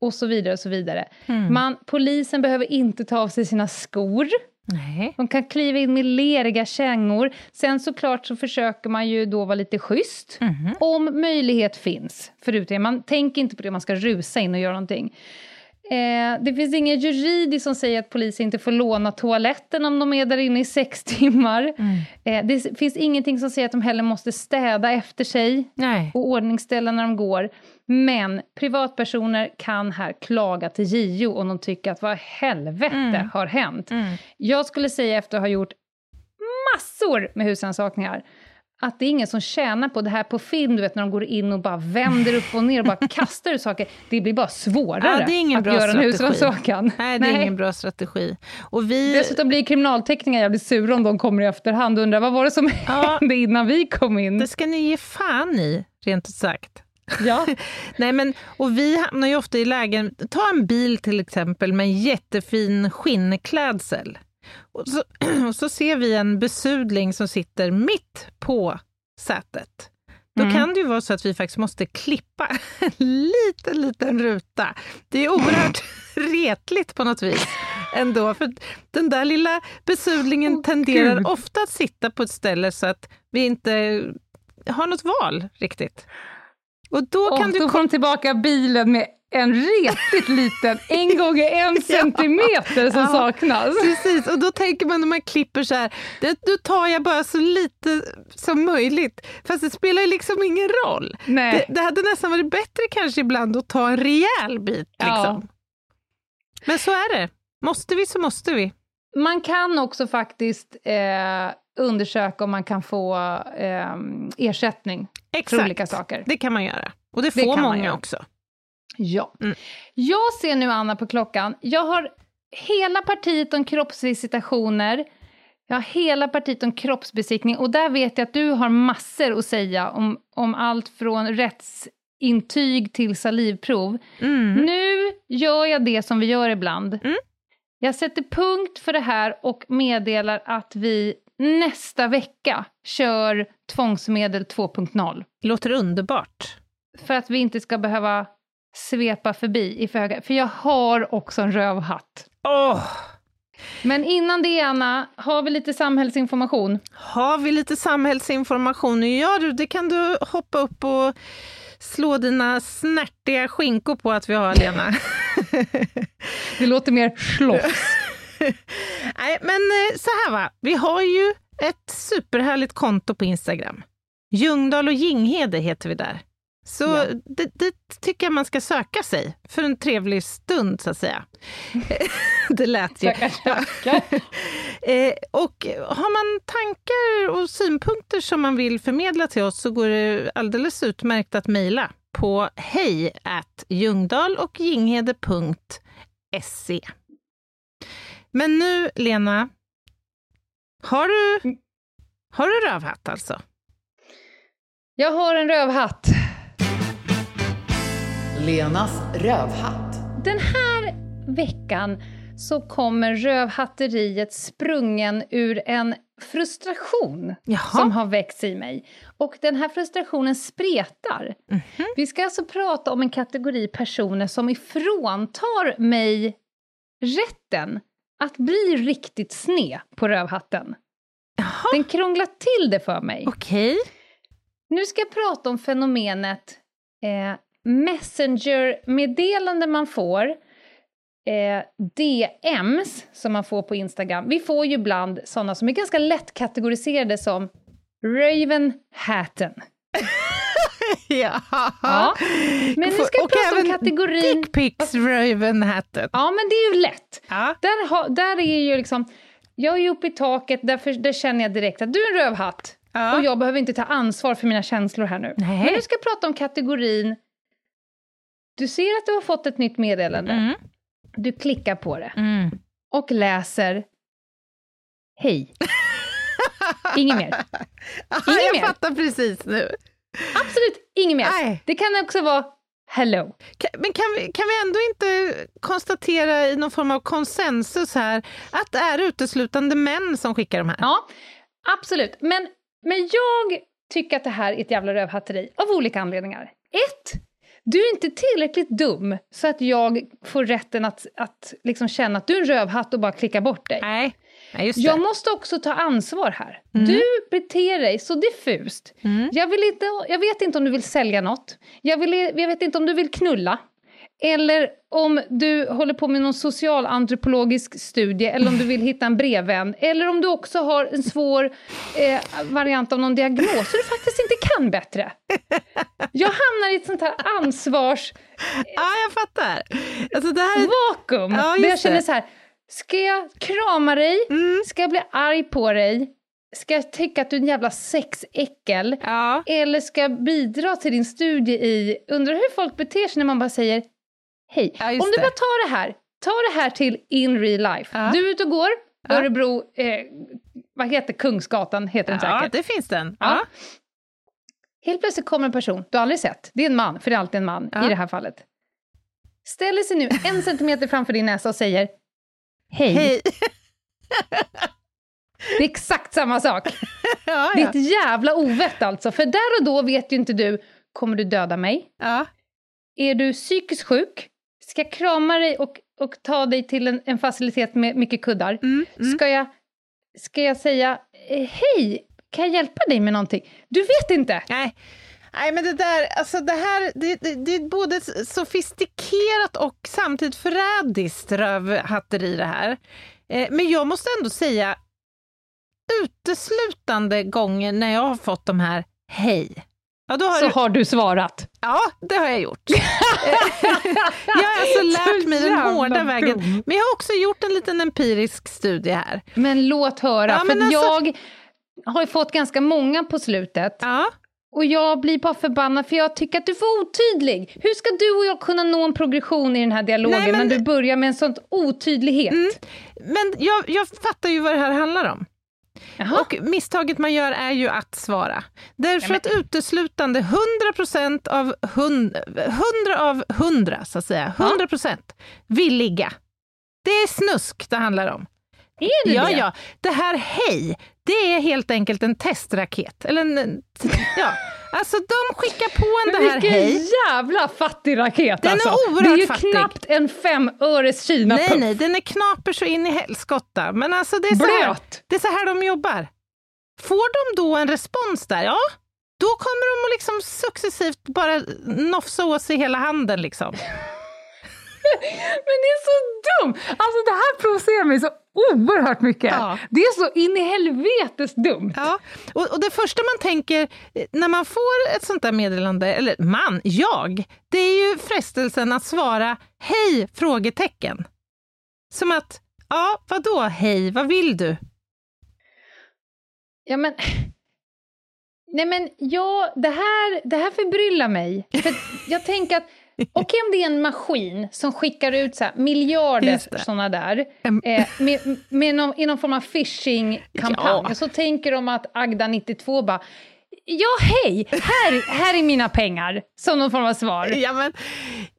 och så vidare. och så vidare. Mm. Man, polisen behöver inte ta av sig sina skor. Nej. De kan kliva in med leriga kängor. Sen såklart så försöker man ju då vara lite schysst. Mhm. Om möjlighet finns. Förut, man tänker inte på det, man ska rusa in och göra någonting. Eh, det finns inget juridiskt som säger att polisen inte får låna toaletten om de är där inne i sex timmar. Mm. Eh, det finns ingenting som säger att de heller måste städa efter sig Nej. och ordningställa när de går. Men privatpersoner kan här klaga till JO om de tycker att vad helvete Mm. har hänt. Mm. Jag skulle säga efter att ha gjort massor med husrannsakningar att det är ingen som tjänar på det här på film, du vet när de går in och bara vänder upp och ner och bara kastar ut saker. Det blir bara svårare Ja, att göra en husrannsakan. Nej, det är ingen bra strategi. Och vi... Dessutom blir kriminaltekniker jävligt sura om de kommer i efterhand och undrar vad var det som Ja. hände innan vi kom in. Det ska ni ge fan i, rent ut sagt. Ja. Nej, men, och vi hamnar ju ofta i lägen, ta en bil till exempel med en jättefin skinnklädsel. Och så, och så ser vi en besudling som sitter mitt på sätet. Då Mm. kan det ju vara så att vi faktiskt måste klippa en liten, liten ruta. Det är oerhört retligt på något vis ändå, för den där lilla besudlingen Åh, tenderar Gud. ofta att sitta på ett ställe så att vi inte har något val riktigt. Och då Och kan du då de tillbaka bilen med en retigt liten, en gånger en centimeter som Ja. saknas. Precis, och då tänker man när man klipper så här, det, då tar jag bara så lite som möjligt. Fast det spelar ju liksom ingen roll. Nej. Det, det hade nästan varit bättre kanske ibland att ta en rejäl bit. Ja. Liksom. Men så är det. Måste vi så måste vi. Man kan också faktiskt eh, undersöka om man kan få eh, ersättning för Exakt. olika saker. Det kan man göra. Och det Det får man många också. Ja. Mm. Jag ser nu, Anna, på klockan. Jag har hela partiet om kroppsvisitationer. Jag har hela partiet om kroppsbesiktning. Och där vet jag att du har massor att säga om, om allt från rättsintyg till salivprov. Mm. Nu gör jag det som vi gör ibland. Mm. Jag sätter punkt för det här och meddelar att vi nästa vecka kör tvångsmedel 2.0. Låter underbart. För att vi inte ska behöva svepa förbi i för höga. För jag har också en rövhatt. Åh, Men innan det, Anna, har vi lite samhällsinformation? har vi lite samhällsinformation? Ja du, det kan du hoppa upp och slå dina snärtiga skinkor på att vi har, Lena. Det låter mer slåss. Nej, men eh, så här va, vi har ju ett superhärligt konto på Instagram. Ljungdahl och Ginghede heter vi där. Så Ja. det, det tycker jag man ska söka sig för en trevlig stund, så att säga. det lät ju. Tackar, tackar. Eh, och har man tankar och synpunkter som man vill förmedla till oss så går det alldeles utmärkt att mejla på hej och. Men nu, Lena, har du, har du rövhatt alltså? Jag har en rövhatt. Lenas rövhatt. Den här veckan så kommer rövhatteriet sprungen ur en frustration Jaha. som har väckts i mig. Och den här frustrationen spretar. Mhm. Vi ska alltså prata om en kategori personer som ifråntar mig rätten att bli riktigt sned på rövhatten. Jaha, Den krånglar till det för mig. okej. Nu ska jag prata om fenomenet eh, Messenger-meddelande man får, eh, DMs som man får på Instagram. Vi får ju ibland sådana som är ganska lätt kategoriserade som Raven Hatten. Ja. Ja. Men nu ska jag och prata om kategorin... Dickpics Ravenhatten. Ja, men det är ju lätt. Ja. Där, där är ju liksom... Jag är uppe i taket, därför, där känner jag direkt att du är en rövhatt. Ja. Och jag behöver inte ta ansvar för mina känslor här nu. Nej. Men nu ska jag prata om kategorin... Du ser att du har fått ett nytt meddelande. Mm. Du klickar på det Mm. och läser Hej. Inget mer. Inget jag mer. fattar precis nu. Absolut inget mer. Nej. Det kan också vara Hello. Men kan vi, kan vi ändå inte konstatera i någon form av konsensus här att det är uteslutande män som skickar de här? Ja, absolut. Men, men jag tycker att det här är ett jävla rövhatteri av olika anledningar. Ett, du är inte tillräckligt dum så att jag får rätten att, att liksom känna att du är en rövhatt och bara klicka bort dig. Nej, Det. Jag måste också ta ansvar här. Mm. Du beter dig så diffust. Mm. Jag, vill inte, jag vet inte om du vill sälja något. Jag, vill, jag vet inte om du vill knulla. Eller om du håller på med någon socialantropologisk studie, eller om du vill hitta en brevvän. Eller om du också har en svår eh, variant av någon diagnos, så du faktiskt inte kan bättre. Jag hamnar i ett sånt här ansvarsvakuum, Ja, jag fattar. Alltså det här är... Ja, där jag känner så här, ska jag krama dig? Mm. Ska jag bli arg på dig? Ska jag tycka att du är en jävla sexäckel? Ja. Eller ska jag bidra till din studie i... Undrar hur folk beter sig när man bara säger hej. Ja, Om du bara tar det här, ta det här till in real life. Ja. Du är ute och går, Ja. Örebro, eh, vad heter Kungsgatan, heter den ja, säkert. det finns den. Ja. Ja. Helt plötsligt kommer en person du har aldrig sett. Det är en man, för det är alltid en man Ja. i det här fallet. Ställer sig nu en centimeter framför din näsa och säger hej. Hej. Det är exakt samma sak. Ja, Det är ja. ett jävla ovett alltså. För där och då vet ju inte du, kommer du döda mig? ja. Är du psykiskt sjuk? Ska jag krama dig och, och ta dig till en, en facilitet med mycket kuddar? Mm, mm. Ska, jag, ska jag säga eh, hej, kan jag hjälpa dig med någonting? Du vet inte! Nej. Nej, men det där, alltså det här, det, det, det är både sofistikerat och samtidigt förrädiskt rövhatteri det här. Eh, men jag måste ändå säga, uteslutande gånger när jag har fått de här hej, ja, då har Så du, har du svarat. ja, det har jag gjort. jag har alltså lärt mig den hårda vägen. Men jag har också gjort en liten empirisk studie här. Men låt höra, Ja, för men att alltså- jag har ju fått ganska många på slutet. Ja. Och jag blir bara förbannad för jag tycker att du för otydlig. Hur ska du och jag kunna nå en progression i den här dialogen Nej, men- när du börjar med en sån otydlighet? Mm. Men jag, jag fattar ju vad det här handlar om. Jaha. Och misstaget man gör är ju att svara. Därför Ja, att uteslutande 100% av 100, 100 av 100, så att säga, 100% vill ligga. Det är snusk det handlar om. är det Ja, det? ja. Det här hej, det är helt enkelt en testraket. Eller en, ja. Alltså de skickar på en det här vilken hej. jävla fattig raket Den är alltså. oerhört Det är ju fattig. knappt en femöres Kina-puff. Nej, nej, den är knaper så in i helskotta. Men alltså det är, så här, det är så här de jobbar. Får de då en respons där, ja, då kommer de att liksom successivt bara nofsa åt sig hela handen. Liksom. Men det är så dumt! Alltså det här provocerar mig så oerhört mycket. Ja. Det är så in i helvetes dumt. Ja, och, och det första man tänker eh, när man får ett sånt där meddelande, eller man, jag, det är ju frestelsen att svara hej? frågetecken. Som att, ja, vadå hej, vad vill du? Ja, men... Nej, men ja, det här, det här förbryllar mig. För jag tänker att, okej om det är en maskin som skickar ut så här miljarder såna där, eh, med, med någon, i någon form av phishing-kampanj, Ja. så tänker de att Agda 92 bara Ja, hej! Här, här är mina pengar, som någon form av svar. Ja men,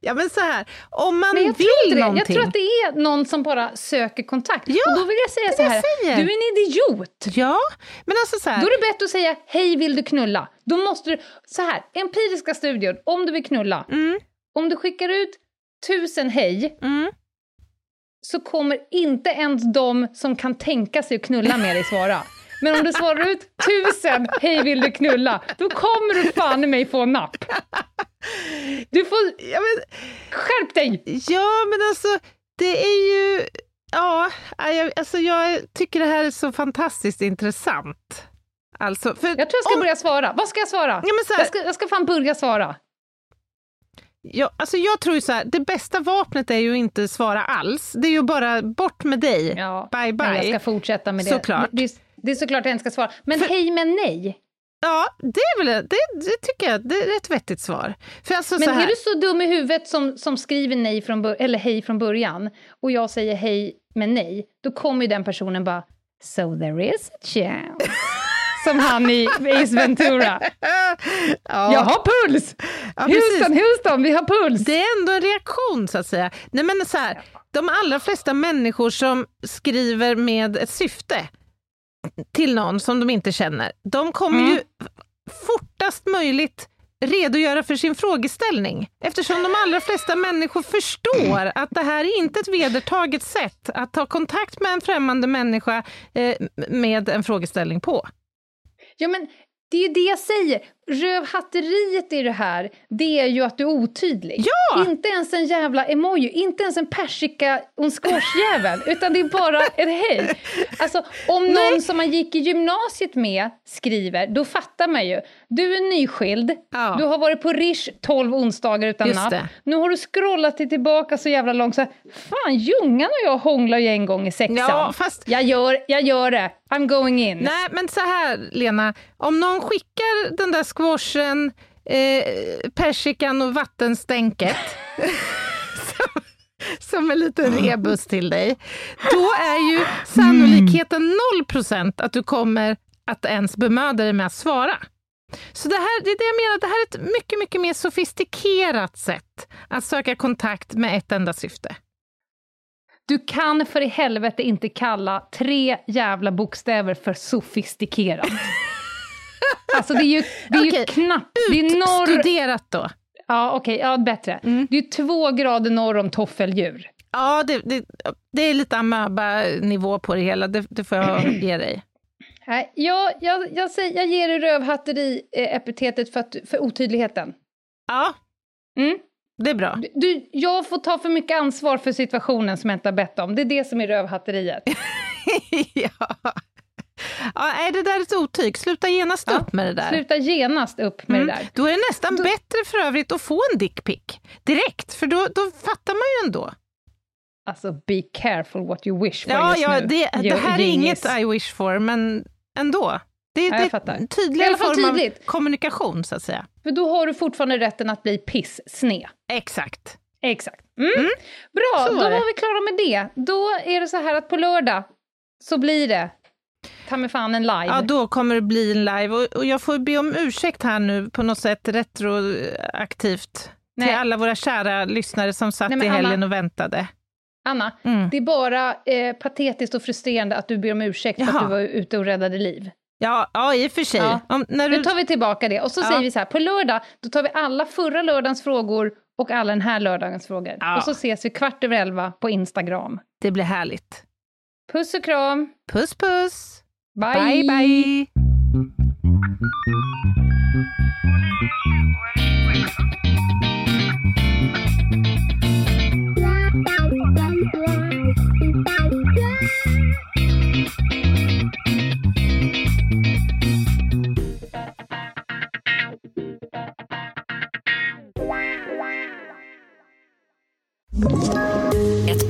ja, men så här, om man vill tror det. Jag någonting. tror att det är någon som bara söker kontakt. Ja, och då vill jag säga så här, du är en idiot! Ja, men alltså så här. Då är det bättre att säga hej vill du knulla? Då måste du, så här, empiriska studier, om du vill knulla, Mm, om du skickar ut tusen hej mm. så kommer inte ens de som kan tänka sig att knulla med dig svara. Men om du svarar ut tusen hej vill du knulla, då kommer du fan i mig få napp. Du får, Ja, men, skärp dig! ja, men alltså det är ju... Ja, jag, alltså jag tycker det här är så fantastiskt intressant. Alltså, för Jag tror jag ska om- börja svara. Vad ska jag svara? Ja, här, Jag ska, jag ska fan börja svara. Ja, alltså jag tror ju så här, det bästa vapnet är ju inte svara alls. Det är ju bara bort med dig. Ja, bye bye. Men jag ska fortsätta med det. Såklart. Det, det är såklart jag inte ska svara. Men hej men nej. Ja, det är väl det, det tycker jag det är ett vettigt svar. För alltså Men är du så dum i huvudet som, som skriver nej från eller hej från början och jag säger hej men nej, då kommer ju den personen bara So there is a chance. som han i Ace Ventura. ja, Jag har puls! ja, precis. Houston, Houston, vi har puls! Det är ändå en reaktion så att säga. Nej, men så här, de allra flesta människor som skriver med ett syfte till någon som de inte känner, de kommer Mm. ju fortast möjligt redogöra för sin frågeställning. Eftersom de allra flesta människor förstår att det här är inte ett vedertaget sätt att ta kontakt med en främmande människa eh, med en frågeställning på. Ja, men det är ju det jag säger. Rövhatteriet i det här, det är ju att du är otydlig. Ja! Inte ens en jävla emoji, inte ens en persika och en squashjävel, utan det är bara ett hej. Alltså, om någon som man gick i gymnasiet med skriver, då fattar man ju. Du är nyskild, Ja. du har varit på Rish 12 onsdagar utan Just napp. det. Nu har du scrollat dig tillbaka så jävla långt. Så här, Fan, Ljungan och jag hånglade ju en gång i sexan. Ja, fast jag, gör, jag gör det, I'm going in. Nej, men så här Lena, om någon skickar den där squashen, eh, persikan och vattenstänket som, som en liten rebus till dig, då är ju sannolikheten 0% att du kommer att ens bemöda dig med att svara. Så det, här, det är det jag menar, det här är ett mycket, mycket mer sofistikerat sätt att söka kontakt med ett enda syfte. Du kan för i helvete inte kalla tre jävla bokstäver för sofistikerat. alltså det är ju, det är ju Okej, knappt... Det är norr... Studerat då. Ja, okej, ja bättre. Mm. Det är ju två grader norr om toffeldjur. Ja, det, det, det är lite amöba-nivå på det hela, det, det får jag ge dig. Nej, jag, jag, jag, säger, jag ger dig rövhatteri-epitetet för, att- för otydligheten. Ja, Mm. det är bra. Du, jag får ta för mycket ansvar för situationen som jag inte har bett om. Det är det som är rövhatteriet. ja. Ja, nej, det där är ett otyg. Sluta genast Ja, upp med det där. Sluta genast upp med Mm. det där. Då är det nästan bättre för övrigt att få en dickpic direkt, för då, då fattar man ju ändå. Alltså, be careful what you wish for Ja, just ja nu. det, det här är inget I wish for, men ändå. Det, Ja, det är en är tydligare form tydligt. av kommunikation, så att säga. För då har du fortfarande rätten att bli piss-sne. Exakt. Exakt. Mm. Bra, Så då var vi klara med det. Då är det så här att på lördag så blir det ta mig fan en live. Ja, då kommer det bli en live. Och, och jag får be om ursäkt här nu på något sätt retroaktivt Nej. till alla våra kära lyssnare som satt Nej, i helgen Anna- och väntade. Anna, Mm. det är bara eh, patetiskt och frustrerande att du ber om ursäkt för Jaha. att du var ute och räddade liv. Ja, ja, i och för sig. Ja. Om, du, Nu tar vi tillbaka det och så Ja. säger vi så här, på lördag då tar vi alla förra lördagens frågor och alla den här lördagens frågor. Ja. Och så ses vi kvart över elva på Instagram. Det blir härligt. Puss och kram. Puss puss. bye. bye. bye. you